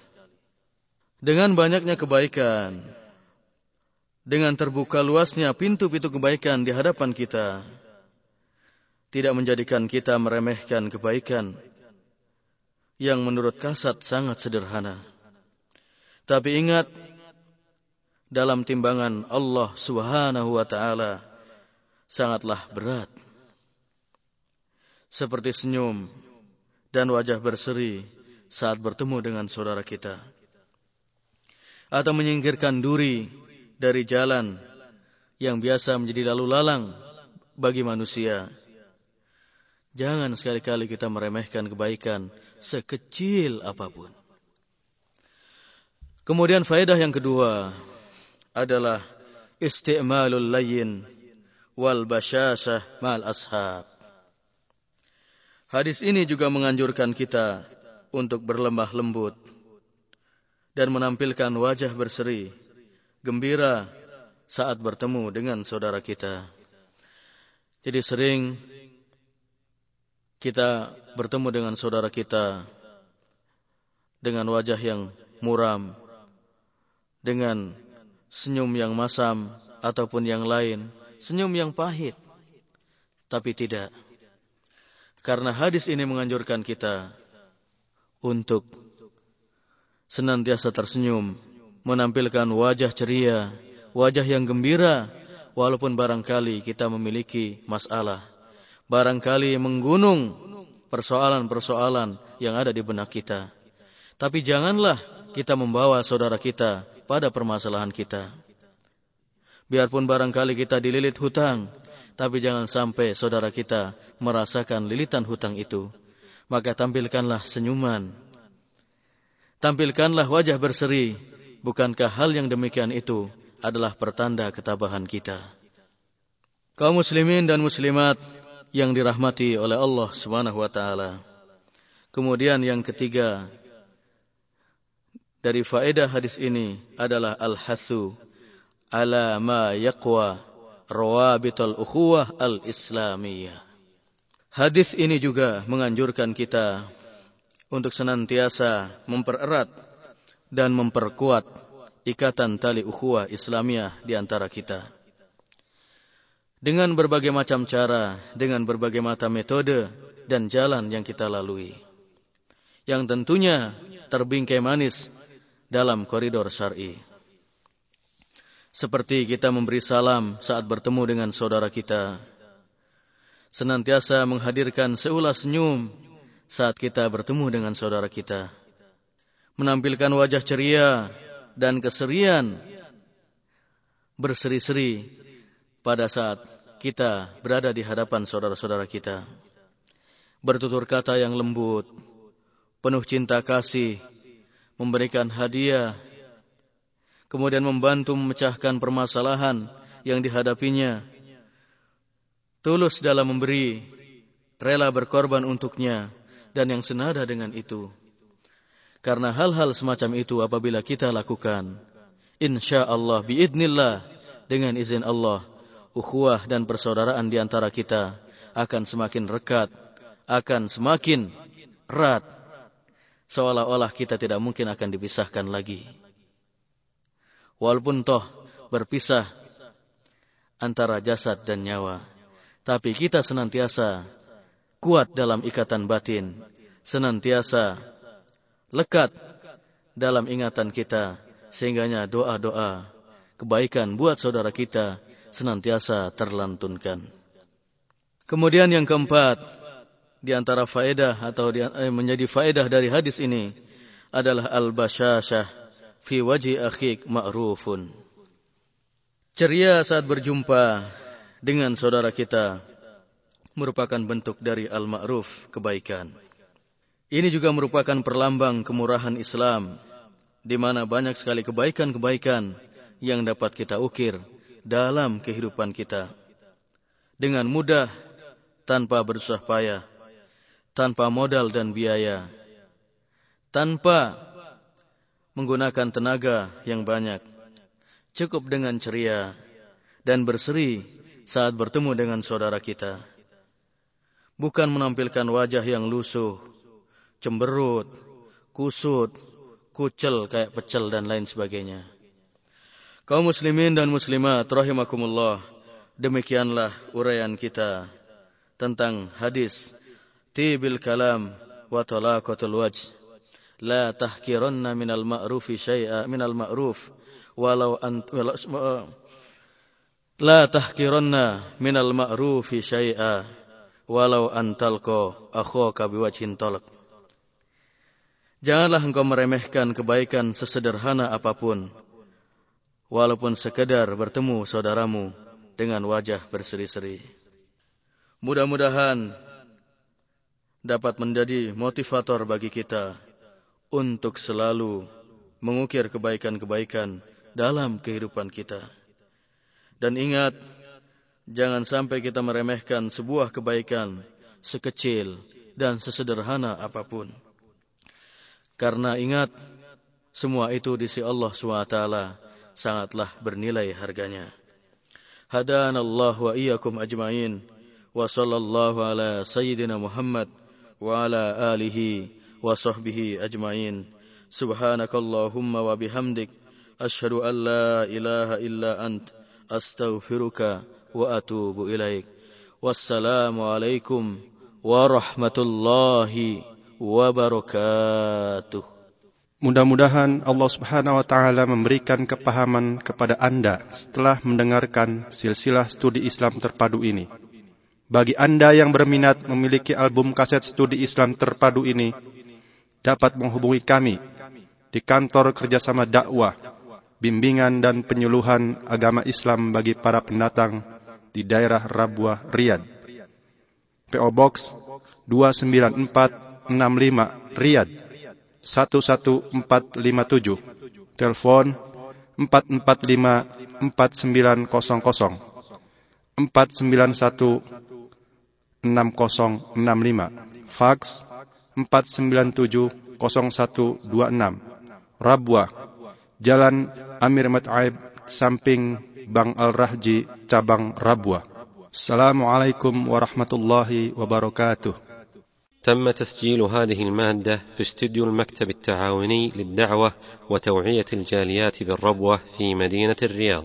Speaker 2: Dengan banyaknya kebaikan, dengan terbuka luasnya pintu-pintu kebaikan di hadapan kita, tidak menjadikan kita meremehkan kebaikan yang menurut kasat sangat sederhana. Tapi ingat, dalam timbangan Allah Subhanahu wa taala sangatlah berat. Seperti senyum dan wajah berseri saat bertemu dengan saudara kita. Atau menyingkirkan duri dari jalan yang biasa menjadi lalu lalang bagi manusia Jangan sekali-kali kita meremehkan kebaikan sekecil apa pun. Kemudian faedah yang kedua adalah isti'malul layyin wal basyasah mal ashab. Hadis ini juga menganjurkan kita untuk berlemah lembut dan menampilkan wajah berseri, gembira saat bertemu dengan saudara kita. Jadi sering kita bertemu dengan saudara kita dengan wajah yang muram, dengan senyum yang masam ataupun yang lain, senyum yang pahit. Tapi tidak. Karena hadis ini menganjurkan kita untuk senantiasa tersenyum, menampilkan wajah ceria, wajah yang gembira, walaupun barangkali kita memiliki masalah barangkali menggunung persoalan-persoalan yang ada di benak kita. Tapi janganlah kita membawa saudara kita pada permasalahan kita. Biarpun barangkali kita dililit hutang, tapi jangan sampai saudara kita merasakan lilitan hutang itu. Maka tampilkanlah senyuman. Tampilkanlah wajah berseri. Bukankah hal yang demikian itu adalah pertanda ketabahan kita? Kaum muslimin dan muslimat yang dirahmati oleh Allah Subhanahu wa taala. Kemudian yang ketiga dari faedah hadis ini adalah al-hasu ala ma yaqwa rawabitul ukhuwah al-islamiyah. Hadis ini juga menganjurkan kita untuk senantiasa mempererat dan memperkuat ikatan tali ukhuwah Islamiyah di antara kita dengan berbagai macam cara, dengan berbagai macam metode dan jalan yang kita lalui. Yang tentunya terbingkai manis dalam koridor syar'i. Seperti kita memberi salam saat bertemu dengan saudara kita. Senantiasa menghadirkan seulas senyum saat kita bertemu dengan saudara kita. Menampilkan wajah ceria dan keserian berseri-seri pada saat kita berada di hadapan saudara-saudara kita. Bertutur kata yang lembut, penuh cinta kasih, memberikan hadiah, kemudian membantu memecahkan permasalahan yang dihadapinya. Tulus dalam memberi, rela berkorban untuknya, dan yang senada dengan itu. Karena hal-hal semacam itu apabila kita lakukan, insya Allah biidnillah dengan izin Allah ukhuwah dan persaudaraan di antara kita akan semakin rekat, akan semakin erat. Seolah-olah kita tidak mungkin akan dipisahkan lagi. Walaupun toh berpisah antara jasad dan nyawa. Tapi kita senantiasa kuat dalam ikatan batin. Senantiasa lekat dalam ingatan kita. Sehingganya doa-doa kebaikan buat saudara kita senantiasa terlantunkan. Kemudian yang keempat, di antara faedah atau eh, menjadi faedah dari hadis ini adalah al-basyashah fi wajhi akhik ma'rufun. Ceria saat berjumpa dengan saudara kita merupakan bentuk dari al-ma'ruf, kebaikan. Ini juga merupakan perlambang kemurahan Islam, di mana banyak sekali kebaikan-kebaikan yang dapat kita ukir dalam kehidupan kita. Dengan mudah, tanpa bersusah payah, tanpa modal dan biaya, tanpa menggunakan tenaga yang banyak, cukup dengan ceria dan berseri saat bertemu dengan saudara kita. Bukan menampilkan wajah yang lusuh, cemberut, kusut, kucel kayak pecel dan lain sebagainya. Kaum muslimin dan muslimat rahimakumullah. Demikianlah uraian kita tentang hadis tibil kalam wa talaqatul wajh. La tahkiranna minal ma'rufi syai'a minal ma'ruf walau an La tahkiranna minal ma'rufi syai'a walau antalqa akhaka biwajhin talaq. Janganlah engkau meremehkan kebaikan sesederhana apa pun walaupun sekedar bertemu saudaramu dengan wajah berseri-seri. Mudah-mudahan dapat menjadi motivator bagi kita untuk selalu mengukir kebaikan-kebaikan dalam kehidupan kita. Dan ingat, jangan sampai kita meremehkan sebuah kebaikan sekecil dan sesederhana apa pun. Karena ingat, semua itu di sisi Allah SWT sangatlah bernilai harganya. Hadana Allah wa iyyakum ajma'in wa sallallahu ala sayyidina Muhammad wa ala alihi sahbihi ajma'in. Subhanakallahumma wa bihamdik asyhadu an la ilaha illa ant astaghfiruka wa atubu ilaik. Wassalamu alaikum warahmatullahi wabarakatuh.
Speaker 1: Mudah-mudahan Allah Subhanahu wa taala memberikan kepahaman kepada Anda setelah mendengarkan silsilah studi Islam terpadu ini. Bagi Anda yang berminat memiliki album kaset studi Islam terpadu ini, dapat menghubungi kami di kantor kerjasama dakwah, bimbingan dan penyuluhan agama Islam bagi para pendatang di daerah Rabuah, Riyadh. PO Box 29465 Riyadh 11457. Telepon 445 4900 491 6065. Fax 497 0126. Rabwa Jalan Amir Mat'aib samping Bang Al-Rahji cabang Rabwa. Assalamualaikum warahmatullahi wabarakatuh.
Speaker 4: تم تسجيل هذه المادة في استديو المكتب التعاوني للدعوة وتوعية الجاليات بالربوة في مدينة الرياض